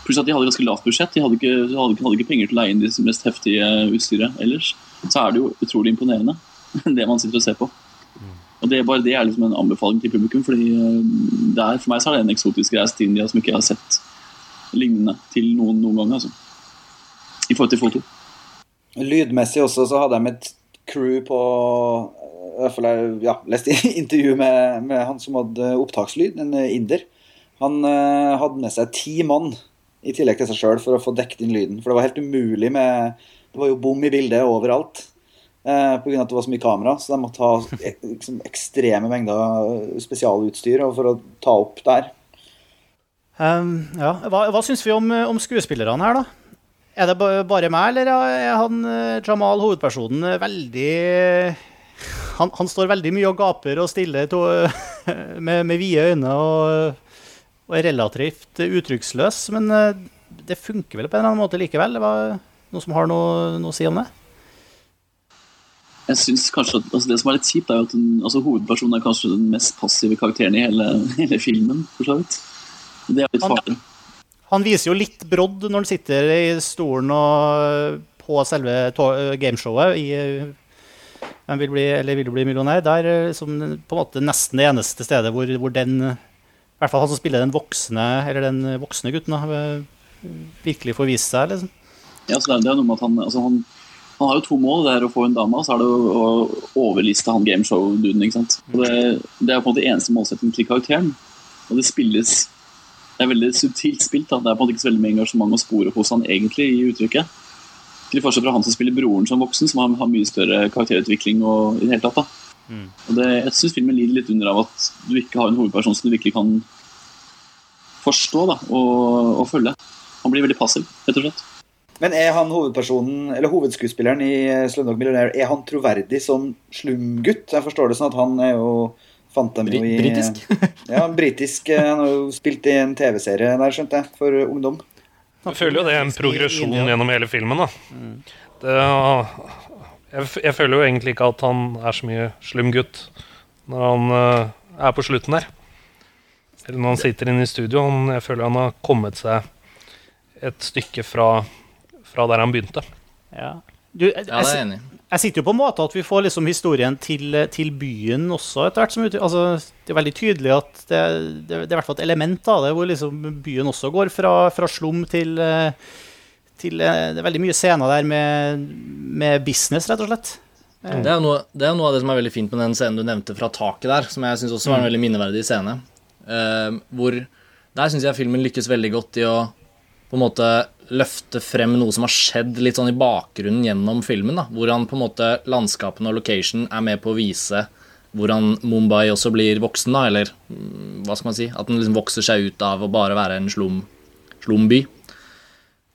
Pluss at de hadde ganske lavt budsjett. De hadde ikke, hadde, hadde ikke penger til å leie inn det mest heftige utstyret ellers. Så er det jo utrolig imponerende, det man sitter og ser på. Og det, Bare det er liksom en anbefaling til publikum. fordi eh, der, For meg så er det en eksotisk reise til India som ikke jeg har sett lignende til noen noen gang. altså. I forhold til foto. Lydmessig også så hadde de et crew på fall jeg ja, leste intervju med, med, han som hadde opptakslyd, en inder. Han uh, hadde med seg ti mann i tillegg til seg sjøl for å få dekket inn lyden. For det var helt umulig med Det var jo bom i bildet overalt eh, pga. at det var så mye kamera. Så de måtte ha liksom, ekstreme mengder spesialutstyr for å ta opp der. Um, ja. Hva, hva syns vi om, om, skuespillerne her, da? Er det bare meg, eller er han eh, Jamal, hovedpersonen, veldig han, han står veldig mye og gaper og stiller to, med, med vide øyne og, og, er relativt uttrykksløs. Men eh, det funker vel på en eller annen måte likevel? Det var noe som har noe, noe å si om det? Jeg synes kanskje at altså Det som er litt kjipt, er jo at den, altså Hovedpersonen er kanskje den mest passive karakteren i hele, hele filmen. for så vidt. Det er litt farlig. Han viser jo litt brodd når han sitter i stolen og på selve gameshowet i Hvem vil bli, eller vil bli millionær? Der som på en måte nesten det eneste stedet hvor, hvor den I hvert fall han som spiller den voksne eller den voksne gutten, virkelig får vise seg. liksom. Ja, så det er noe med at han, altså han han har jo to mål. Det er å få en dame, og så er det å, overliste han gameshow-duden. ikke sant? Og det, det, er på en måte eneste målsettingen til karakteren. Og det spilles Det er veldig subtilt spilt. da. Det er på en måte ikke så veldig mye engasjement å spore hos han egentlig i uttrykket. Til forskjell fra han som spiller broren som voksen, som har, har mye større karakterutvikling. og i det hele tatt da. Og det, Jeg syns filmen lider litt under av at du ikke har en hovedperson som du virkelig kan forstå da, og, og følge. Han blir veldig passiv, rett og slett. Men er han hovedpersonen, eller hovedskuespilleren i Slumdog Millionaire' er han troverdig som slumgutt? Jeg forstår det sånn at han er jo Fant dem jo i Britisk. Ja, britisk. eh, Han har jo spilt i en TV-serie der, skjønte jeg, for ungdom. Jeg føler jo det er en progresjon gjennom hele filmen. da det, jeg, jeg føler jo egentlig ikke at han er så mye slumgutt når han eh, er på slutten der. Eller når han sitter inne i studio. Han, jeg føler han har kommet seg et stykke fra, fra der han begynte. Ja. Du, jeg, Ja, det er jeg jeg, enig jeg sitter jo på en måte at vi får liksom historien til, til byen også etter hvert som altså, Det er veldig tydelig at det, det, det er i hvert fall et element av det, hvor liksom byen også går fra, fra slum til, eh, til eh, Det er veldig mye scener der med, med business, rett og slett. Det er, noe, det er noe av det som er veldig fint med den scenen du nevnte fra taket der, som jeg syns også var en veldig minneverdig scene. Uh, hvor Der syns jeg filmen lykkes veldig godt i å på en måte løfte frem noe som har skjedd litt sånn i bakgrunnen gjennom filmen. da, Hvordan på en måte landskapene og location er med på å vise hvordan Mumbai også blir voksen, da, eller mm, hva skal man si At den liksom vokser seg ut av å bare være en slum, slumby.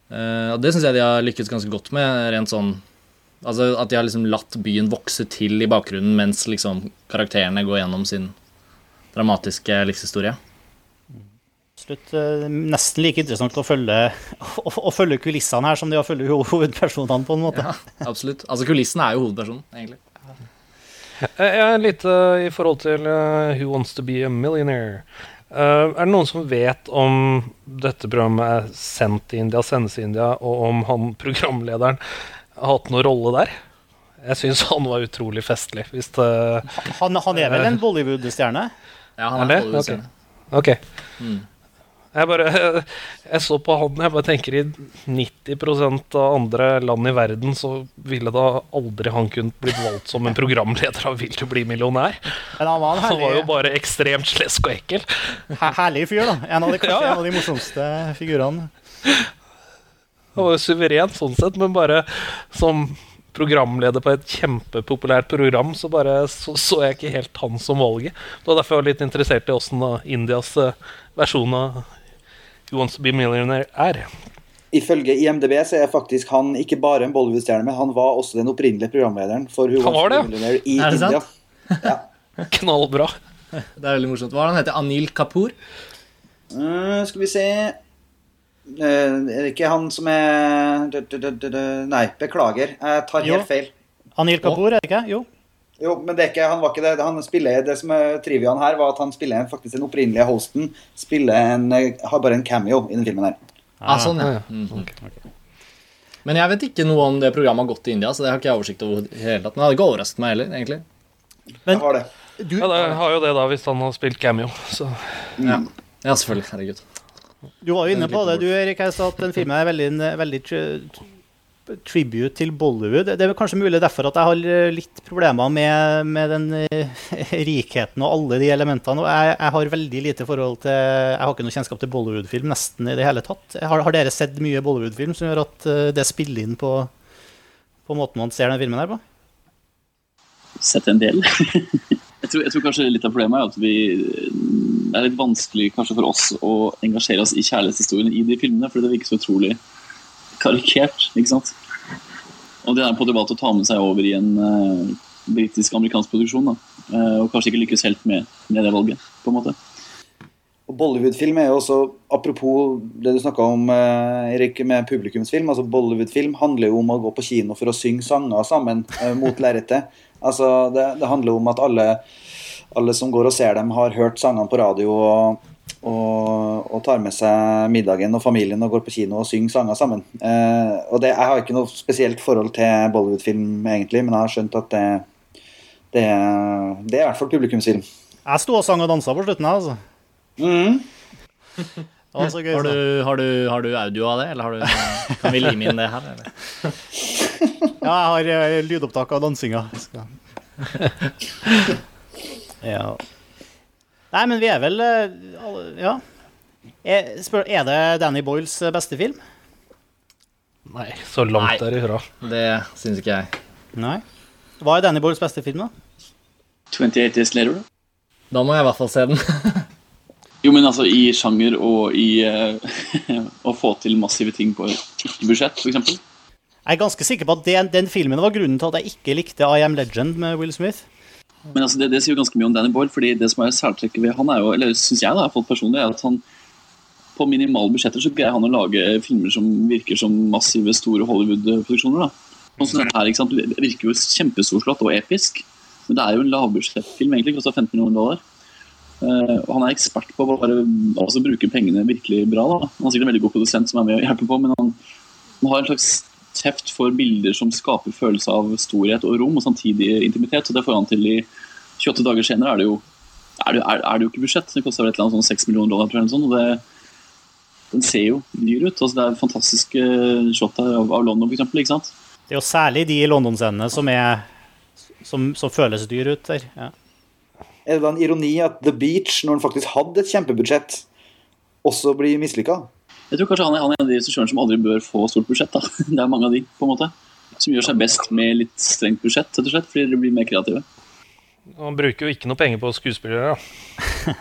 Uh, og det syns jeg de har lykkes ganske godt med, rent sånn Altså At de har liksom latt byen vokse til i bakgrunnen mens liksom karakterene går gjennom sin dramatiske livshistorie. Absolutt eh, nesten like interessant å følge, å, å følge kulissene her som det å følge hovedpersonene, på en måte. Ja, absolutt. Altså kulissen er jo hovedpersonen, egentlig. Jeg jeg er litt uh, i forhold til uh, Who Wants To Be A Millionaire. Uh, er det noen som vet om dette programmet er sendt til India, sendes til India, og om han programlederen har hatt noen rolle der? Jeg syns han var utrolig festlig. Hvis det Han, han er vel en Bollywood-stjerne? Ja, han er, er Bollywood-stjerne. Ok. Mm. Jeg bare Jeg så på han Jeg bare tenker i 90% av andre land i verden så ville da aldri han kunnet blitt valgt som en programleder av Vil du bli millionær. Men han var Han var jo bare ekstremt slesk og ekkel. herlig fyr, da. En av de, kanskje Ja, ja. en av de morsomste figurene. Han var jo suveren sånn sett, men bare som programleder på et kjempepopulært program, så bare så, så jeg ikke helt han som valget. Det var derfor jeg var litt interessert i åssen Indias eh, versjon av Who Wants To Be Millionaire er. Ifølge IMDb så er faktisk han ikke bare en Bollywood-stjerne, men han var også den opprinnelige programlederen for Who Wants to Be Millionaire i Er det India. sant? Ja. Knallbra. Det er veldig morsomt. Hva er det han heter? Anil Kapoor? Uh, skal vi se uh, Er det ikke han som er Nei, beklager. Jeg tar Jo. helt feil. Anil Kapoor, er det ikke? Jo. Jo, men det er ikke, han var ikke det. Han spiller, det som er triviaen her, var at han spiller en- faktisk den opprinnelige hosten. Spiller en, har bare en cameo i den filmen her. Ah, sånn, ja. ja. okay. Men jeg vet ikke noe om det programmet har gått i India, så det har ikke jeg oversikt over i hele tatt. Men det hadde ikke overrasket meg heller, egentlig. Jeg har det. Du, Ja, det har jo det, da, hvis han har spilt cameo. Så. Ja, ja selvfølgelig. Herregud. du var jo inne på det, du Erik, jeg sa at den filmen er veldig, veldig tribute til Bollywood. Det er kanskje mulig derfor at jeg har eh, litt problemer med, med den eh, rikheten og alle de elementene. Og jeg, jeg har veldig lite forhold til Jeg har ikke noe kjennskap til Bollywood-film nesten i det hele tatt. Har, har dere sett mye Bollywood-film som gjør at eh, det spiller inn på, på måten man ser den filmen her på? Sett en del. jeg, tror, jeg tror kanskje litt av problemet er at vi det er litt vanskelig kanskje for oss å engasjere oss i kjærlighetshistorien i de filmene, fordi det virker så utrolig karikert. ikke sant? Og det er på debatt å ta med seg over i en uh, britisk-amerikansk produksjon. da. Uh, og kanskje ikke lykkes helt med, med det valget, på en måte. Og Bollywood-film er jo også, apropos det du snakka om, eh, Erik, med publikumsfilm. altså Bollywood-film handler jo om å gå på kino for å synge sanger sammen eh, mot lerretet. Altså, det, det handler om at alle, alle som går og ser dem, har hørt sangene på radio og, og, og tar med seg middagen og familien og går på kino og synger sanger sammen. Eh, og det, Jeg har ikke noe spesielt forhold til Bollywood-film, egentlig, men jeg har skjønt at det, det, er- det er i hvert fall publikumsfilm. Jeg sto og sang og dansa på slutten, jeg, altså. Mm. Det var så gøy. Har du, har, du, har du audio av det, eller har du, kan vi lime inn det her? Eller? Ja, jeg har eh, lydopptak av dansinga. Ja. Nei, men vi er vel eh, Ja. Er, er det Danny Boyles eh, beste film? Nei, så langt Nei. derifra. Det syns ikke jeg. Nei. Hva er Danny Boyles beste film, da? 28 Days Later, da? Da må jeg i hvert fall se den. Jo, men altså i sjanger og i uh, å få til massive ting på ikke-budsjett, f.eks. Jeg er ganske sikker på at den, den filmen var grunnen til at jeg ikke likte I Am Legend med Will Smith. Men altså, det, det sier jo ganske mye om Danny Boyle, fordi det som er særtrekket ved han er jo, eller syns jeg da, fått personlig, er at han på minimale budsjetter så greier han å lage filmer som virker som massive, store Hollywood-produksjoner. da. Sånn som denne her, ikke sant? Det virker jo kjempestorslått og episk, men det er jo en lavbudsjettfilm, egentlig, kosta 15 millioner dollar. Uh, og han er ekspert på å bare altså, bruke pengene virkelig bra. da. Han er sikkert en veldig god produsent som er med og hjelper på, men han, han har en slags teft for bilder som skaper følelse av storhet og rom, og samtidig intimitet. Så det får han til i 28 dager senere. er det jo er det, er, er det jo ikke budsjett. Det koster vel et eller annet sånn 6 millioner dollar. tror jeg, eller sånn, og det, Den ser jo dyr ut. altså Det er fantastiske shot av, av London, for eksempel, ikke sant? Det er jo særlig de London-scenene som, som, som føles dyr ut der. Ja. Er det da en ironi at The Beach, når den faktisk hadde et kjempebudsjett, også blir mislykka? Jeg tror kanskje han er, han er en av de regissørene som aldri bør få stort budsjett. da. Det er mange av de, på en måte. Som gjør seg best med litt strengt budsjett, rett og slett, fordi de blir mer kreative. Han bruker jo ikke noe penger på skuespillere. da.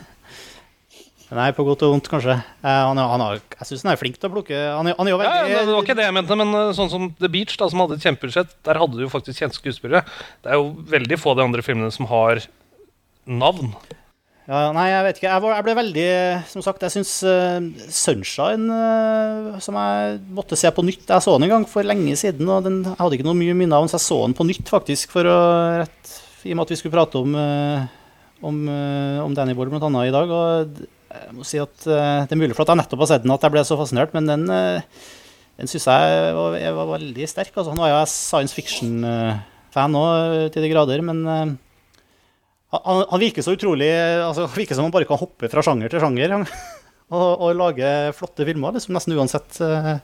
Nei, på godt og vondt, kanskje. Eh, han, er- han er, jeg syns han er flink til å plukke Han er, han jo veldig ja, det var ikke det jeg mente, men uh, sånn som The Beach, da, som hadde et kjempebudsjett, der hadde du jo faktisk kjente skuespillere. Det er jo veldig få av de andre filmene som har navn. Ja, nei, jeg vet ikke. Jeg, var, jeg ble veldig Som sagt, jeg syns Sunshine, uh, som jeg måtte se på nytt Jeg så den en gang for lenge siden, og den, jeg hadde ikke noe mye minne av den, så jeg så den på nytt, faktisk, for å rett I og med at vi skulle prate om, uh, om, om Danny Boyle annet i dag. Og jeg må si at det er mulig for at jeg nettopp har sett den at jeg ble så fascinert, men den, den syns jeg var, jeg var veldig sterk. Altså, nå er jeg science fiction-fan òg, til de grader, men han, han virker så utrolig altså, Han virker som han bare kan hoppe fra sjanger til sjanger og, og lage flotte filmer, liksom, nesten uansett Uh,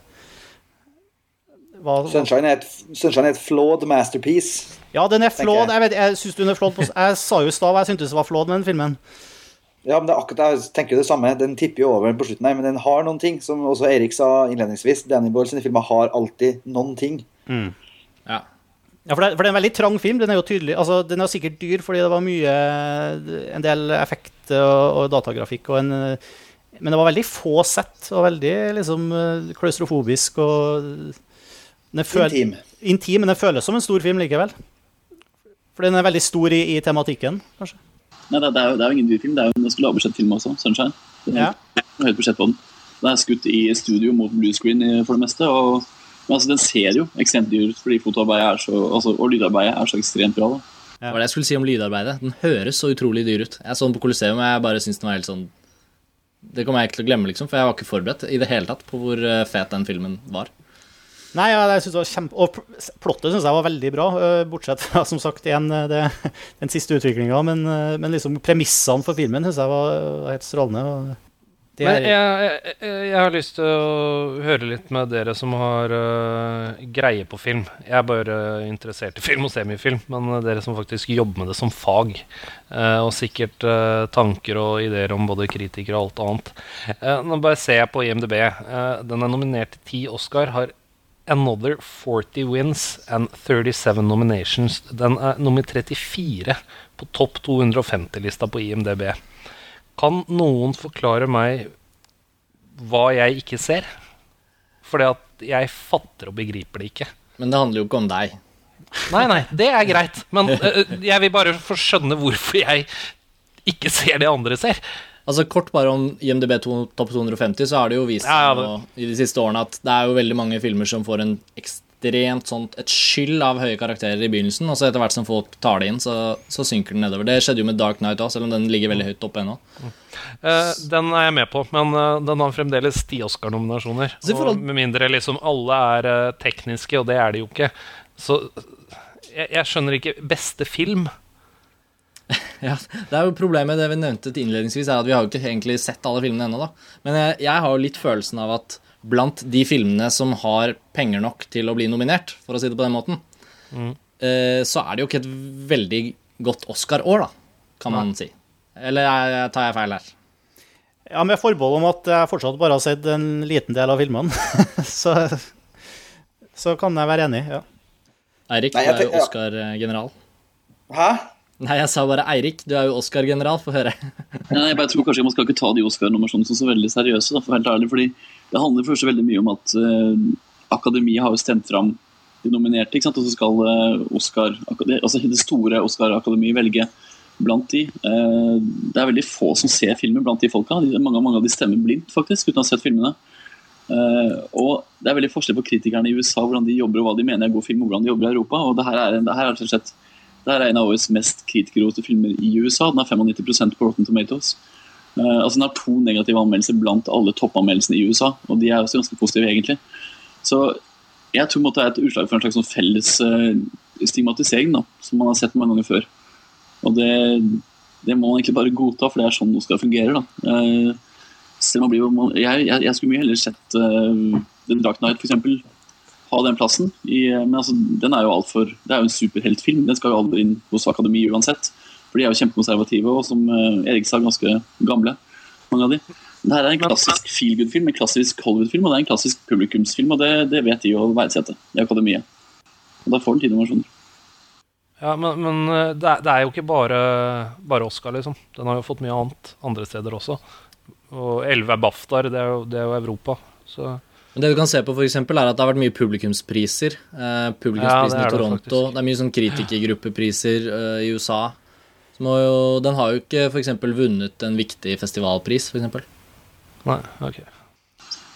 hva, Sunshine er et, Sunshine er et flawed masterpiece. Ja, den er flawed. Jeg, vet, jeg synes den er flawed på, Jeg sa jo i stad hva jeg syntes var flawed med den filmen. Ja, men det er akkurat, Jeg tenker jo det samme. Den tipper jo over på slutten, her, men den har noen ting. Som også Erik sa innledningsvis. Danny Boyle sine filmer har alltid noen ting. Ja. Ja, for det, for det er en veldig trang film. Den er jo tydelig Altså, den er sikkert dyr fordi det var mye En del effekt og, og datagrafikk og en Men det var veldig få sett og veldig liksom eh, klaustrofobisk og den føl- Intim. Intim, men den føles som en stor film likevel. For den er veldig stor i, i tematikken, kanskje. Nei, det, er- det, er jo, det er jo ingen dyrfilm, det er jo en ganske lavbudsjettfilm også, Sunshine. Det er Ja. høyt budsjett på den. Det er skutt i studio mot blue screen for det meste. og men altså, Den ser jo ekstremt dyr ut, fordi fotoarbeidet er så, altså, og lydarbeidet er så ekstremt bra. da. Det var det jeg skulle si om lydarbeidet. Den høres så utrolig dyr ut. Jeg så den på Colosseum, og jeg bare syns den var helt sånn Det kommer jeg ikke til å glemme, liksom, for jeg var ikke forberedt i det hele tatt på hvor eh, fet den filmen var. Nei, ja, jeg synes det var kjempe... Og plottet syns jeg var veldig bra, øh, bortsett fra som sagt igjen øh, det, den siste utviklinga. Men, men liksom premissene for filmen syns jeg var var helt strålende. Men jeg, jeg, jeg har lyst til å høre litt med dere som har uh, greie på film. Jeg er bare interessert i film og semifilm, men dere som faktisk jobber med det som fag. Uh, og sikkert uh, tanker og ideer om både kritikere og alt annet. Eh, nå bare ser jeg på IMDb. Eh, den er nominert til ti Oscar. Har Another 40 wins and 37 nominations. Den er nummer 34 på topp 250-lista på IMDb. Kan noen forklare meg hva jeg ikke ser? Fordi at jeg fatter og begriper det ikke. Men det handler jo ikke om deg. Nei, nei, det er greit. Men uh, jeg vil bare få skjønne hvorfor jeg ikke ser det andre ser. Altså Kort bare om IMDb to, topp 250, så har det jo vist Ja, ja, det- i de siste årene at det er jo veldig mange filmer som får en ekstremt sånt et skyld av høye karakterer i begynnelsen, og så etter hvert som folk tar det inn, så, så synker den nedover. Det skjedde jo med Dark Knight òg, selv om den ligger veldig høyt oppe ennå. Eh, den er jeg med på, men uh, den har fremdeles ti Oscar-nominasjoner. Forhold- med mindre liksom alle er uh, tekniske, og det er de jo ikke. Så jeg, jeg skjønner ikke Beste film? Ja, det er jo Problemet det vi nevnte innledningsvis, er at vi har jo ikke egentlig sett alle filmene ennå. da. Men jeg, jeg har jo litt følelsen av at blant de filmene som har penger nok til å bli nominert, for å si det på den måten, mm. så er det jo ikke et veldig godt Oscar-år, da, kan man si. Eller tar jeg feil her? ja, med forbehold om at jeg fortsatt bare har sett en liten del av filmene. så så kan jeg være enig. ja. Eirik, Nei, du er jo. Oscar-general. Hæ? Nei, jeg sa bare Eirik, du er jo Oscar-general. Få høre. Ja, jeg bare tror kanskje Man skal ikke ta de Oscar-nominasjonene som så veldig seriøse. Da, for helt ærlig, fordi Det handler først veldig mye om at uh, akademiet har jo stemt fram de nominerte. ikke sant? Og så skal uh, Oscar, altså det store Oscar-akademiet velge blant de. Uh, det er veldig få som ser filmer blant de folka. Mange, mange av de stemmer blindt faktisk, uten å ha sett filmene. Uh, og Det er veldig forskjell på kritikerne i USA, hvordan de jobber og hva de mener er god film, og hvordan de jobber i Europa. og det her er, det her er det her er en av årets mest kritikerroste filmer i USA. Den har 95% på Rotten Tomatoes. Eh, altså Den har to negative anmeldelser blant alle toppanmeldelsene i USA, og de er også ganske positive, egentlig. Så jeg tror det er et utslag for en slags sånn felles eh, stigmatisering, da, som man har sett mange ganger før. Og det, det må man egentlig bare godta, for det er sånn noe skal fungere. da. Eh, blir, jeg, jeg, jeg skulle mye heller sett uh, The Dark Knight, f.eks. Ha den plassen. I, eh, men altså, den er jo altfor Det er jo en superheltfilm. Den skal jo aldri inn hos Akademi uansett. For de er jo kjempekonservative og som uh, Erik sa, ganske gamle. mange av de. Det her er en klassisk feel good-film, en klassisk Hollywood-film, og det er en klassisk publikumsfilm, og det, det vet de å verdsette i Akademiet. Og da får den man skjønner. Ja, men, men eh, det, er, det er jo ikke bare, bare Oscar, liksom. Den har jo fått mye annet andre steder også. Og elleve er BAFTA-er, det, er jo- det er jo Europa. Så Men det du kan se på, for eksempel, er at det har vært mye publikumspriser. Eh, publikumsprisen Ja, i Toronto. Det, Det er mye sånn kritikergruppepriser eh, i USA. Jo, den har jo ikke for eksempel vunnet en viktig festivalpris, for eksempel. nei, ok.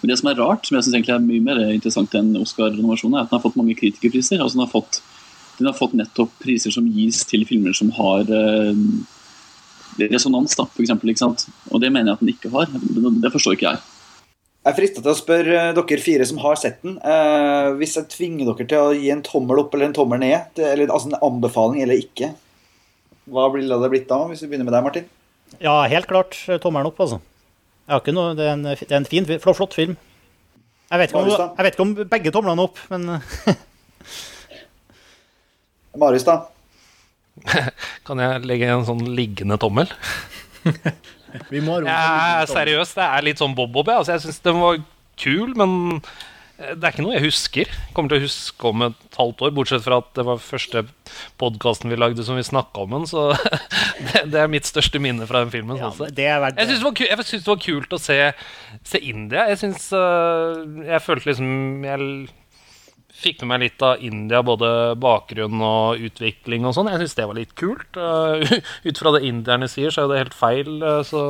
Men det som er rart, som jeg synes egentlig er mye mer interessant enn Oscar-nominasjonen, er at den har fått mange kritikerpriser. Altså den har fått, den har fått nettopp priser som gis til filmer som har eh, resonans, da, for eksempel, ikke sant? Og det mener jeg at den ikke har. Det, det forstår ikke jeg. Jeg er frista til å spørre eh, dere fire som har sett den. Eh, hvis jeg tvinger dere til å gi en tommel opp eller en tommel ned, eller altså en anbefaling eller ikke, hva ville det blitt da? Hvis vi begynner med deg, Martin? Ja, helt klart eh, tommelen opp, altså. Jeg har ikke noe, det, er en, det er en fin, flott, film. Jeg vet, ikke om, jeg vet ikke om begge tomlene opp, men eh, Marius, da? Kan jeg legge en sånn liggende tommel? Vi må ha rom for Ja, seriøst, det er litt sånn bob-bob. Altså, jeg syns den var kul, men det er ikke noe jeg husker. Kommer til å huske om et halvt år, bortsett fra at det var første podkasten vi lagde som vi snakka om den. Så det, det er mitt største minne fra den filmen. ja, sånn Jeg syns det, det var kult å se, se India. Jeg syns Jeg følte liksom Jeg fikk med meg litt av India, både bakgrunn og utvikling og sånn. Jeg syns det var litt kult. Uh, ut fra det indierne sier, så er jo det helt feil, uh, så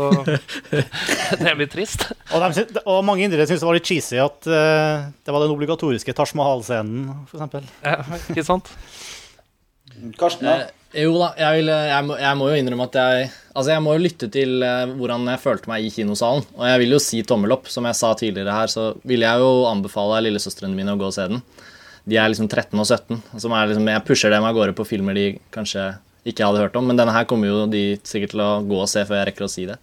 det er litt trist. Og, de, og mange indere syns det var litt cheesy at uh, det var den obligatoriske Taj Mahal-scenen, f.eks. Ja, ikke sant? Karsten, da? Jo da, jeg, vil, jeg, må, jeg må jo innrømme at jeg Altså, jeg må jo lytte til eh, hvordan jeg følte meg i kinosalen. Og jeg vil jo si tommel opp. Som jeg sa tidligere her, så vil jeg jo anbefale lillesøstrene mine å gå og se den. De er liksom 13 og 17. Som er liksom, jeg pusher dem av gårde på filmer de kanskje ikke hadde hørt om. Men denne her kommer jo de sikkert til å gå og se før jeg rekker å si det.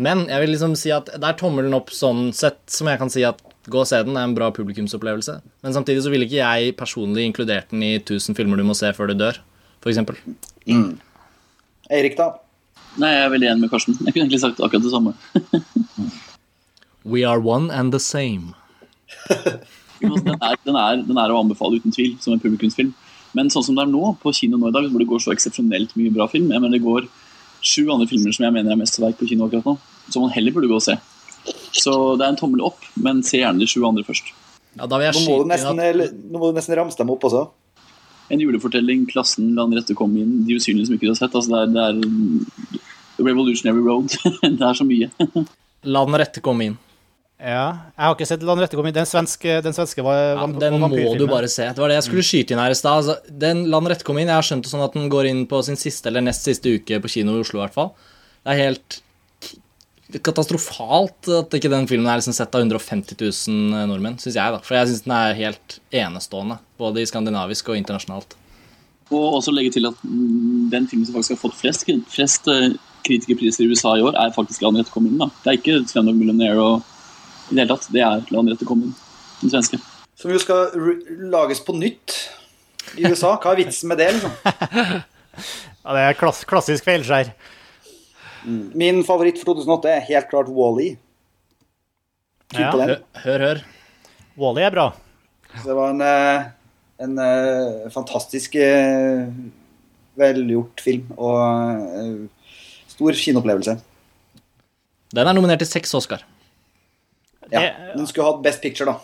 Men jeg vil liksom si at det er tommelen opp sånn sett som jeg kan si at gå og se den er en bra publikumsopplevelse. Men samtidig så ville ikke jeg personlig inkludert den i 1000 filmer du må se før du dør, f.eks. Eirik, da? Nei, jeg er veldig enig med Karsten. Jeg kunne egentlig sagt akkurat det samme. We are one and the same. Den er, den, er, den er å anbefale uten tvil som en publikumsfilm. Men sånn som det er nå, på kino nå i dag, hvor det går så eksepsjonelt mye bra film Jeg mener Det går sju andre filmer som jeg mener er mesterverk på kino akkurat nå, som man heller burde gå og se. Så det er en tommel opp, men se gjerne de sju andre først. Ja, da vil jeg Nå må, skyte nesten, at nå må du nesten ramse dem opp også. En julefortelling, Klassen, La den rette komme inn, De usynlige som ikke har sett. Altså det, er, det er Revolutionary Road. det er så mye. La den rette komme inn. Ja, jeg har ikke sett La den rette komme inn. Den svenske, den svenske var, Ja, den må du bare se. Det var det jeg skulle skyte inn her i stad. Altså, den La den rette komme inn. Jeg har skjønt det sånn at den går inn på sin siste eller nest siste uke på kino i Oslo, i hvert fall. Det er helt katastrofalt at ikke den filmen er liksom sett av 150 000 nordmenn, syns jeg. da For jeg syns den er helt enestående, både i skandinavisk og internasjonalt. Og også legge til at den filmen som faktisk har fått flest, flest eh, kritikerpriser i USA i år, er faktisk 'Land rette komme da. Det er ikke Slumdog Millionaire og i det hele tatt. Det er 'Land rette komme den svenske. Som jo skal r- lages på nytt i USA. Hva er vitsen med det, liksom? Ja, det er klass, klassisk feilskjær. Min favoritt for 2008 er helt klart Wall-E. Tygg Ja. Hør, hør. Wally -E er bra. Så det var en, eh, en eh, fantastisk eh, velgjort film og stor kinoopplevelse. Den er nominert til seks Oscar. Ja, Den skulle hatt Best Picture, da.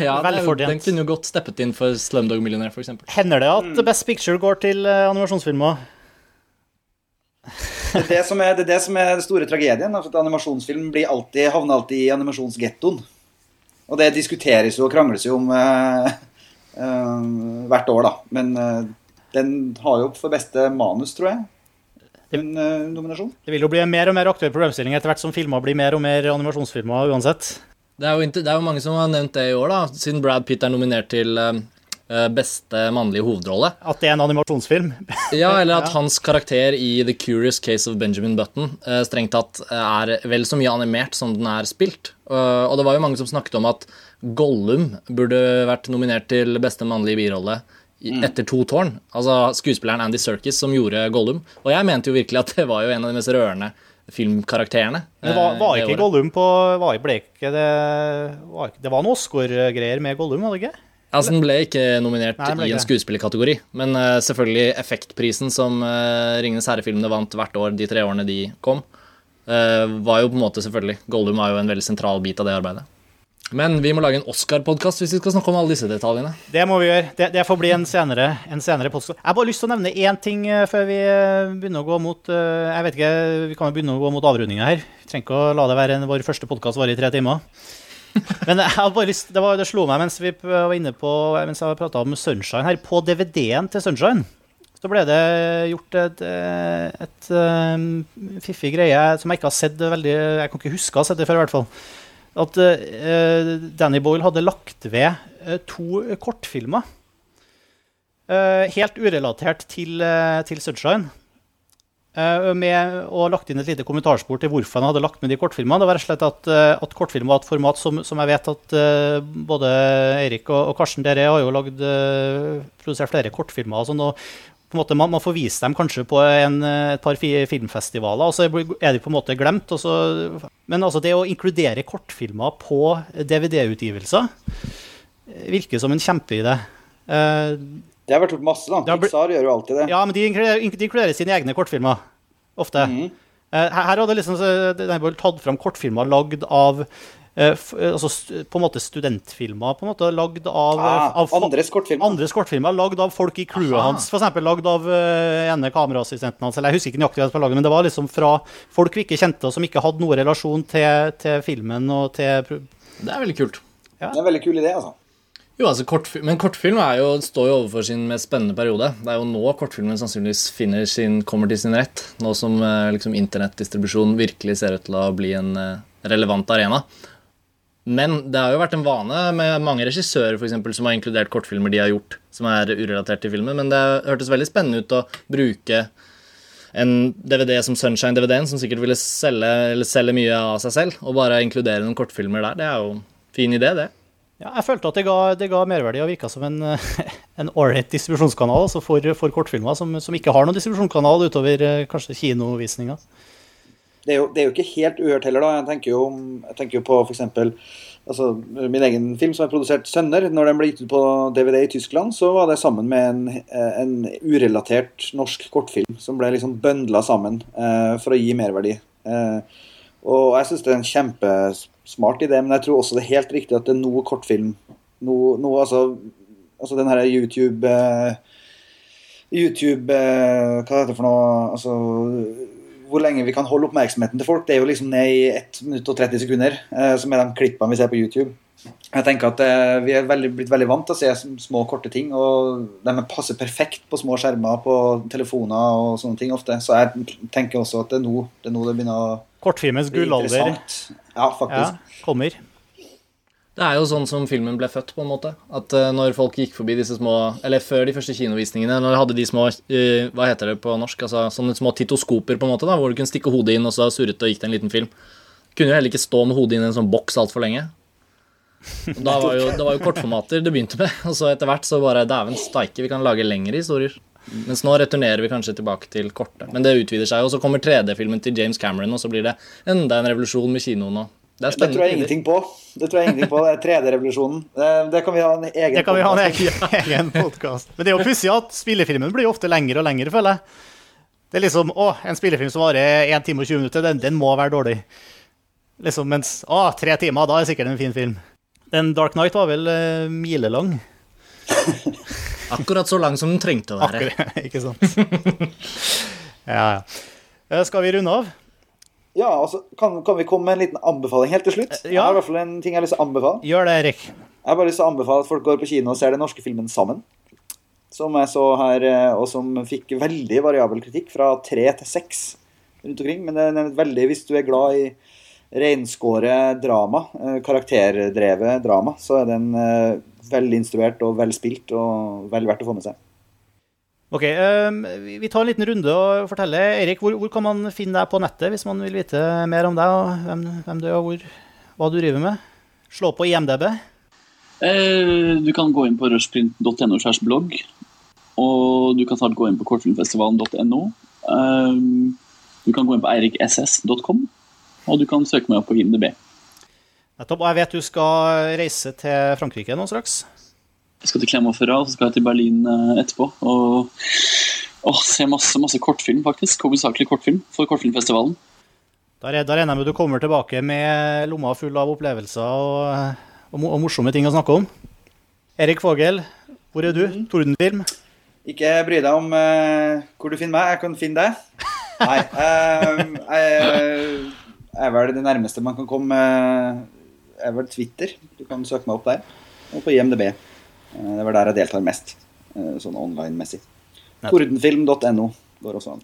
Ja, den kunne jo godt steppet inn for Slumdog Millionaire, f.eks. Hender det at Best Picture går til eh, animasjonsfilmer? Det er det som er det, er det, som er den store tragedien. For at animasjonsfilm blir alltid, havner alltid i animasjonsgettoen. Og det diskuteres jo og krangles jo om uh, uh, hvert år, da. Men uh, den har jo for beste manus, tror jeg, en nominasjon. Det vil jo bli en mer og mer aktuell problemstilling etter hvert som filmer blir mer og mer animasjonsfilmer uansett. Det er, jo inte, det er jo mange som har nevnt det i år, da, siden Brad Pitt er nominert til beste mannlige hovedrolle. At det er en animasjonsfilm. Ja, eller at hans karakter i The Curious Case of Benjamin Button eh, strengt tatt er vel så mye animert som den er spilt. Eh, og det var jo mange som snakket om at Gollum burde vært nominert til beste mannlige birolle etter To tårn. Altså skuespilleren Andy Serkis som gjorde Gollum. Og jeg mente jo virkelig at det var jo en av de mest rørende filmkarakterene. Men var, eh, var ikke. Gollum på var, ble ikke det, var, ikke- det var noe Oscar-greier med Gollum, var det ikke? Altså, Den ble ikke nominert Nei, ble i en skuespillerkategori, men uh, selvfølgelig effektprisen som uh, Ringenes herre-filmene vant hvert år de tre årene de kom, uh, var jo på en måte selvfølgelig Gollum var jo en veldig sentral bit av det arbeidet. Men vi må lage en Oscar-podkast hvis vi skal snakke om alle disse detaljene. Det må vi gjøre. Det, det får bli en senere, en senere podcast. Jeg har bare lyst til å nevne én ting før vi begynner å gå mot Jeg vet ikke, Vi kan jo begynne å gå mot avrundinga her. Vi trenger ikke å la det være en, vår første podkast vare i tre timer. Men jeg har bare lyst, det, var, det slo meg mens vi var inne på Mens jeg prata om Sunshine her. På DVD-en til Sunshine så ble det gjort et, et, et, eh, fiffig greie som jeg ikke har sett veldig Jeg kan ikke huske å ha sett det før, i hvert fall. At uh, Danny Boyle hadde lagt ved uh, to kortfilmer. Uh, helt urelatert til, eh, til Sunshine. Eh, med, og lagt inn et lite kommentarspor til hvorfor han hadde lagt med de kortfilmene. Det var rett og slett at, eh, at kortfilm var et format som, som jeg vet at eh, både Eirik og, og Karsten, dere har jo lagd, produsert flere kortfilmer. og sånn, og på en måte man, man får vise dem kanskje på en, et par filmfestivaler, og så er de på en måte glemt. Så, men altså det å inkludere kortfilmer på DVD-utgivelser virker som en kjempeidé. Eh, Det har vært gjort masse, da. Har Pixar gjør jo alltid det. ja, men de inkluderer, de inkluderer sine egne kortfilmer. Ofte. Mm. Eh, her her hadde liksom de har tatt fram kortfilmer lagd av eh, eh, altså på en måte studentfilmer. på en måte Lagd av, Ah, av andres kortfilmer? Andres kortfilmer lagd av folk i crewet Aha. hans. For eksempel lagd av uh, ene kameraassistenten hans. Eller jeg husker ikke nøyaktig var laget, men det var liksom fra folk vi ikke kjente, og som ikke hadde noen relasjon til, til filmen og til Det er veldig kult. Det er en veldig kul idé, altså. Jo, altså kortfilm, Men kortfilm jo, står jo overfor sin mest spennende periode. Det er jo nå kortfilmen sannsynligvis sin, kommer til sin rett. Nå som eh, liksom, internettdistribusjon virkelig ser ut til å bli en eh, relevant arena. Men det har jo vært en vane med mange regissører for eksempel, som har inkludert kortfilmer de har gjort som er urelatert til filmen. Men det hørtes veldig spennende ut å bruke en DVD som Sunshine-DVD-en, som sikkert ville selge, selge mye av seg selv, og bare inkludere noen kortfilmer der. Det er jo en fin idé, det. Ja, jeg følte at det ga, det ga merverdi og virka som en, en ålreit distribusjonskanal altså for, for kortfilmer som, som ikke har noen distribusjonskanal utover eh, kanskje kinovisninga. Det det er jo ikke helt uhørt heller, da. Jeg tenker jo, jeg tenker jo på f.eks. Altså, min egen film som er produsert 'Sønner'. Når den ble gitt ut på DVD i Tyskland, så var det sammen med en, eh, en urelatert norsk kortfilm som ble liksom bøndla sammen eh, for å gi merverdi. Eh, og jeg syns det er en kjempesmart idé, men jeg tror også det er helt riktig at det er noe kortfilm noe, noe altså, altså den her YouTube eh, YouTube eh, Hva heter det for noe? Altså hvor lenge vi kan holde oppmerksomheten til folk. Det er jo liksom ned i 1 minutt og 30 sekunder, eh, som er de klippene vi ser på YouTube. Jeg tenker at eh, Vi er veldig, blitt veldig vant til å se små, korte ting, og de passer perfekt på små skjermer på telefoner og sånne ting ofte. Så jeg tenker også at det er nå det, er nå det begynner å Kortfilmens gullalder. Ja, ja, kommer. Det er jo sånn som filmen ble født, på en måte. At uh, når folk gikk forbi disse små Eller før de første kinovisningene, når de hadde de små uh, Hva heter det på norsk? Altså Sånne små titoskoper, på en måte, da hvor du kunne stikke hodet inn, og så surret det og gikk det en liten film. Kunne jo heller ikke stå med hodet inn i en sånn boks altfor lenge. Da var jo, det var jo kortformater det begynte med. Og så etter hvert så bare Dæven steike, vi kan lage lengre historier. Mens nå returnerer vi kanskje tilbake til korte. Men det utvider seg, og så kommer 3D-filmen til James Cameron, og så blir det enda en revolusjon med kinoen. og Det Det tror jeg ingenting på. Det tror jeg ingenting på, det er 3D-revolusjonen. Det, kan vi ha en egen Det kan vi ha en podcast egen, egen podkast. Men det er jo pussig at spillefilmen blir ofte lengre og lengre, føler jeg. Det er liksom Å, en spillefilm som varer 1 time og 20 minutter, den, den må være dårlig. Liksom, mens Å, tre timer, da er det sikkert en fin film. Den Dark Knight var vel uh, milelang. Akkurat så lang som den trengte å være. Akkurat, ikke sant? ja, ja. Eh, Skal vi runde av? Ja, altså, kan, kan vi komme med en liten anbefaling helt til slutt? Jeg har i hvert fall en ting jeg har lyst til å anbefale. Gjør det, Erik. Jeg har bare lyst til å anbefale at folk går på kino og ser den norske filmen Sammen. Som jeg så her, eh, og som fikk veldig variabel kritikk, fra tre til seks rundt omkring. Men den er veldig, hvis du er glad i reinskåret drama, eh, karakterdrevet drama, så er den eh, instruert og velspilt og vel verdt å få med seg. Ok, eh, vi- Vi tar en liten runde og forteller. Erik, hvor, hvor kan man finne deg på nettet hvis man vil vite mer om deg, og hvem, hvem du er, og hvor, hva du driver med? Slå på IMDb. Eh, Du kan gå inn på rushprint.no slash blogg. Og du kan snart gå inn på kortfilmfestivalen.no. Eh, Du kan gå inn på eirikss.com. Og du kan søke meg opp på IMDb. Nettopp. Og jeg vet du skal reise til Frankrike nå straks. Jeg skal til Clermont-Ferrand, og så skal jeg til Berlin eh, etterpå. Og og se masse masse kortfilm, faktisk. Hovedsakelig kortfilm for Kortfilmfestivalen. Da re- da regner jeg med du kommer tilbake med lomma full av opplevelser og, og, og morsomme ting å snakke om. Erik Fogel, hvor er du? Tordenfilm? Ikke bry deg om uh, hvor du finner meg, jeg kan finne deg. Nei. Uh, jeg er vel det nærmeste man kan komme eh, er vel Twitter. Du kan søke meg opp der. Og på IMDb. Eh, det er vel der jeg deltar mest, eh, sånn online-messig. Tordenfilm.no går også an.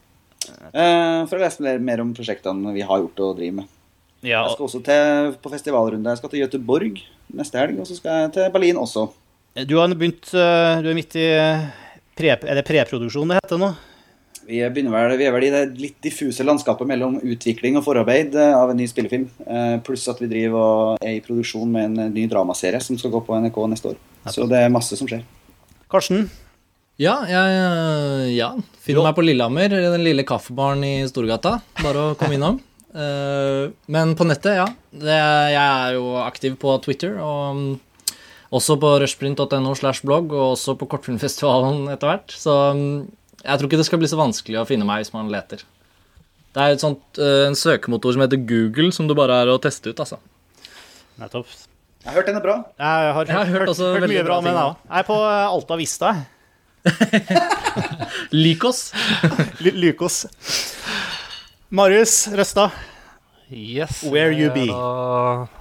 Eh, for å lese mer, om prosjektene vi har gjort og driver med. Ja, Jeg skal også til på festivalrunde. Jeg skal til Göteborg neste helg, og så skal jeg til Berlin også. du har begynt Du er midt i pre, Er det preproduksjon det heter nå? Vi, vel, vi er vel i det litt diffuse landskapet mellom utvikling og forarbeid eh, av en ny spillefilm. Eh, Pluss at vi driver og er i produksjon med en eh, ny dramaserie som skal gå på NRK neste år. Så det er masse som skjer. Karsten? Ja, jeg ja. finner meg på Lillehammer, den lille kaffebaren i Storgata. Bare å komme innom. Eh, men på nettet, ja. Det, jeg er jo aktiv på Twitter, og mm, også på rushprint.no slash blogg, og også på Kortfilmfestivalen etter hvert. Så mm, jeg tror ikke det skal bli så vanskelig å finne meg hvis man leter. Det er et sånt, øh, en søkemotor som heter Google, som du bare er å teste ut, altså. Nettopp. Jeg har hørt den er bra. Jeg har, Jeg har hørt hørt, hørt mye bra om den, òg. Jeg er på eh, Alta Vista. jeg. Lik oss. Ly- Lykos. Marius Røsta. Yes. Where you be.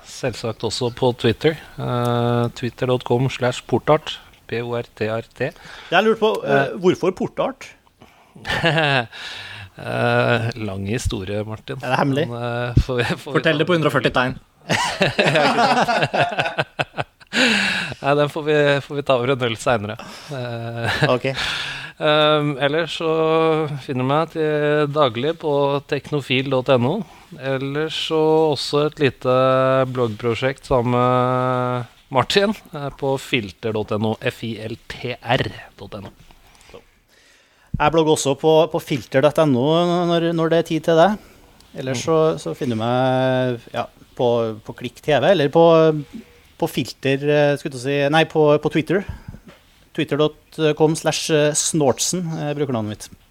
selvsagt også på Twitter. Uh, Twitter.com slash portart. P-o-r-t-r-t. Jeg lurte på uh, hvorfor portart? uh, lang historie, Martin. Er det hemmelig? Men, uh, får vi- får Fortell det på 140 tegn. Nei, den får vi, får vi ta over en øl seinere. Ok. Um, ellers så finner du meg til daglig på teknofil.no. Ellers så også et lite bloggprosjekt sammen med Martin eh, på filter.no. F-i-l-t-r.no. Jeg blogger også på, på filter.no når, når det er tid til det. Ellers så, så finner du meg ja, på, på Klikk TV, eller på, på filter eh, si, Nei, på, på Twitter. Twitter.com slash eh, snortsen er brukernavnet mitt.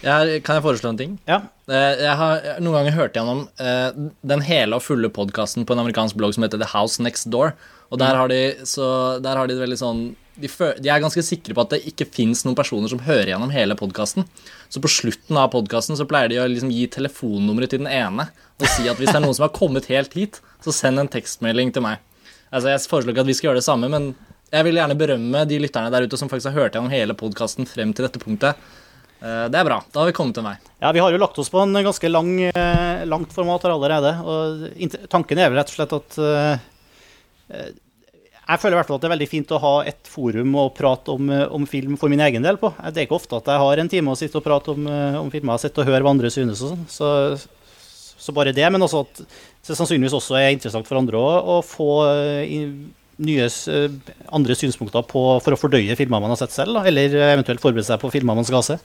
Jeg, kan jeg foreslå en ting? Ja. Eh, Jeg har noen ganger hørt gjennom eh, den hele og fulle podkasten på en amerikansk blogg som heter The House Next Door. Og der har de, så, der har de veldig sånn de, de er ganske sikre på at det ikke fins noen personer som hører gjennom hele podkasten. Så på slutten av podkasten så pleier de å liksom gi telefonnummeret til den ene og si at hvis det er noen som har kommet helt hit, så send en tekstmelding til meg. Altså Jeg foreslår ikke at vi skal gjøre det samme, men jeg vil gjerne berømme de lytterne der ute som faktisk har hørt gjennom hele podkasten frem til dette punktet. Eh, Det er bra. Da har vi kommet til vei. Ja, Vi har jo lagt oss på en ganske lang, eh, langt format her allerede. og Tanken er vel rett og slett at eh, Jeg føler i hvert fall at det er veldig fint å ha et forum å prate om, om film for min egen del på. Det er ikke ofte at jeg har en time å sitte og prate om, om filmer. Jeg sitter og hører hva andre synes og sånn. Så, så bare det. Men også at det sannsynligvis også er interessant for andre å, å få nye eh, andre synspunkter på, for å fordøye filmer man har sett selv, da, eller eventuelt forberede seg på filmer man skal se.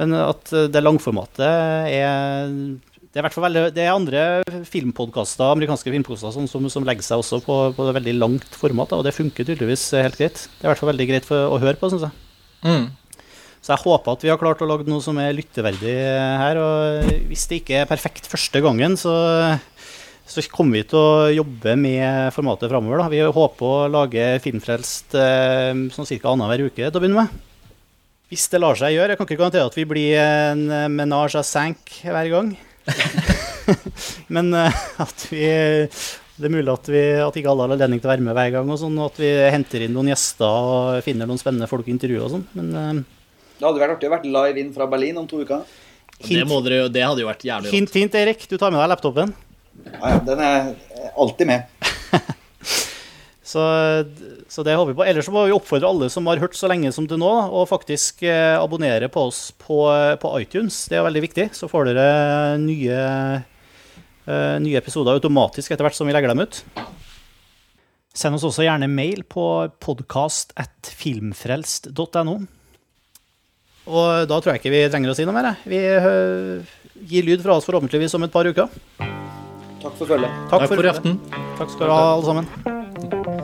Men at eh, det langformatet er det er, veldig, det er andre filmpodkaster, amerikanske filmpodkaster som, som, som, legger seg også på, på et veldig langt format, da, og det funker tydeligvis helt greit. Det er i hvert fall veldig greit for, å høre på, syns jeg. Mm. Så jeg håper at vi har klart å lage noe som er lytteverdig her. Og hvis det ikke er perfekt første gangen, så, så kommer vi til å jobbe med formatet framover. Vi håper å lage Filmfrelst eh, sånn ca. annenhver uke til å begynne med. Hvis det lar seg gjøre. Jeg kan ikke garantere at vi blir en menage à cinq hver gang. Men uh, at vi det er mulig at, vi, at ikke alle har anledning til å være med hver gang, og sånn, og at vi henter inn noen gjester og finner noen spennende folk å intervjue og sånn. Men uh, Det hadde vært artig å være live inn fra Berlin om to uker. Hint, det, dere, det, hadde jo vært jævlig rått. Hint, hint, Erik. Du tar med deg laptopen. Ja, ja. Den er alltid med. Så, så, det håper vi på. Ellers må vi oppfordre alle som har hørt så lenge som til nå, å faktisk eh, abonnere på oss på, på, iTunes. Det er veldig viktig. Så får dere nye, eh, nye episoder automatisk etter hvert som vi legger dem ut. Send oss også gjerne mail på podkast.filmfrelst.no. Og da tror jeg ikke vi trenger å si noe mer. Vi gir lyd fra oss forhåpentligvis om et par uker. Takk for følget. Takk, Takk for, for i aften. Takk skal du ha, alle sammen.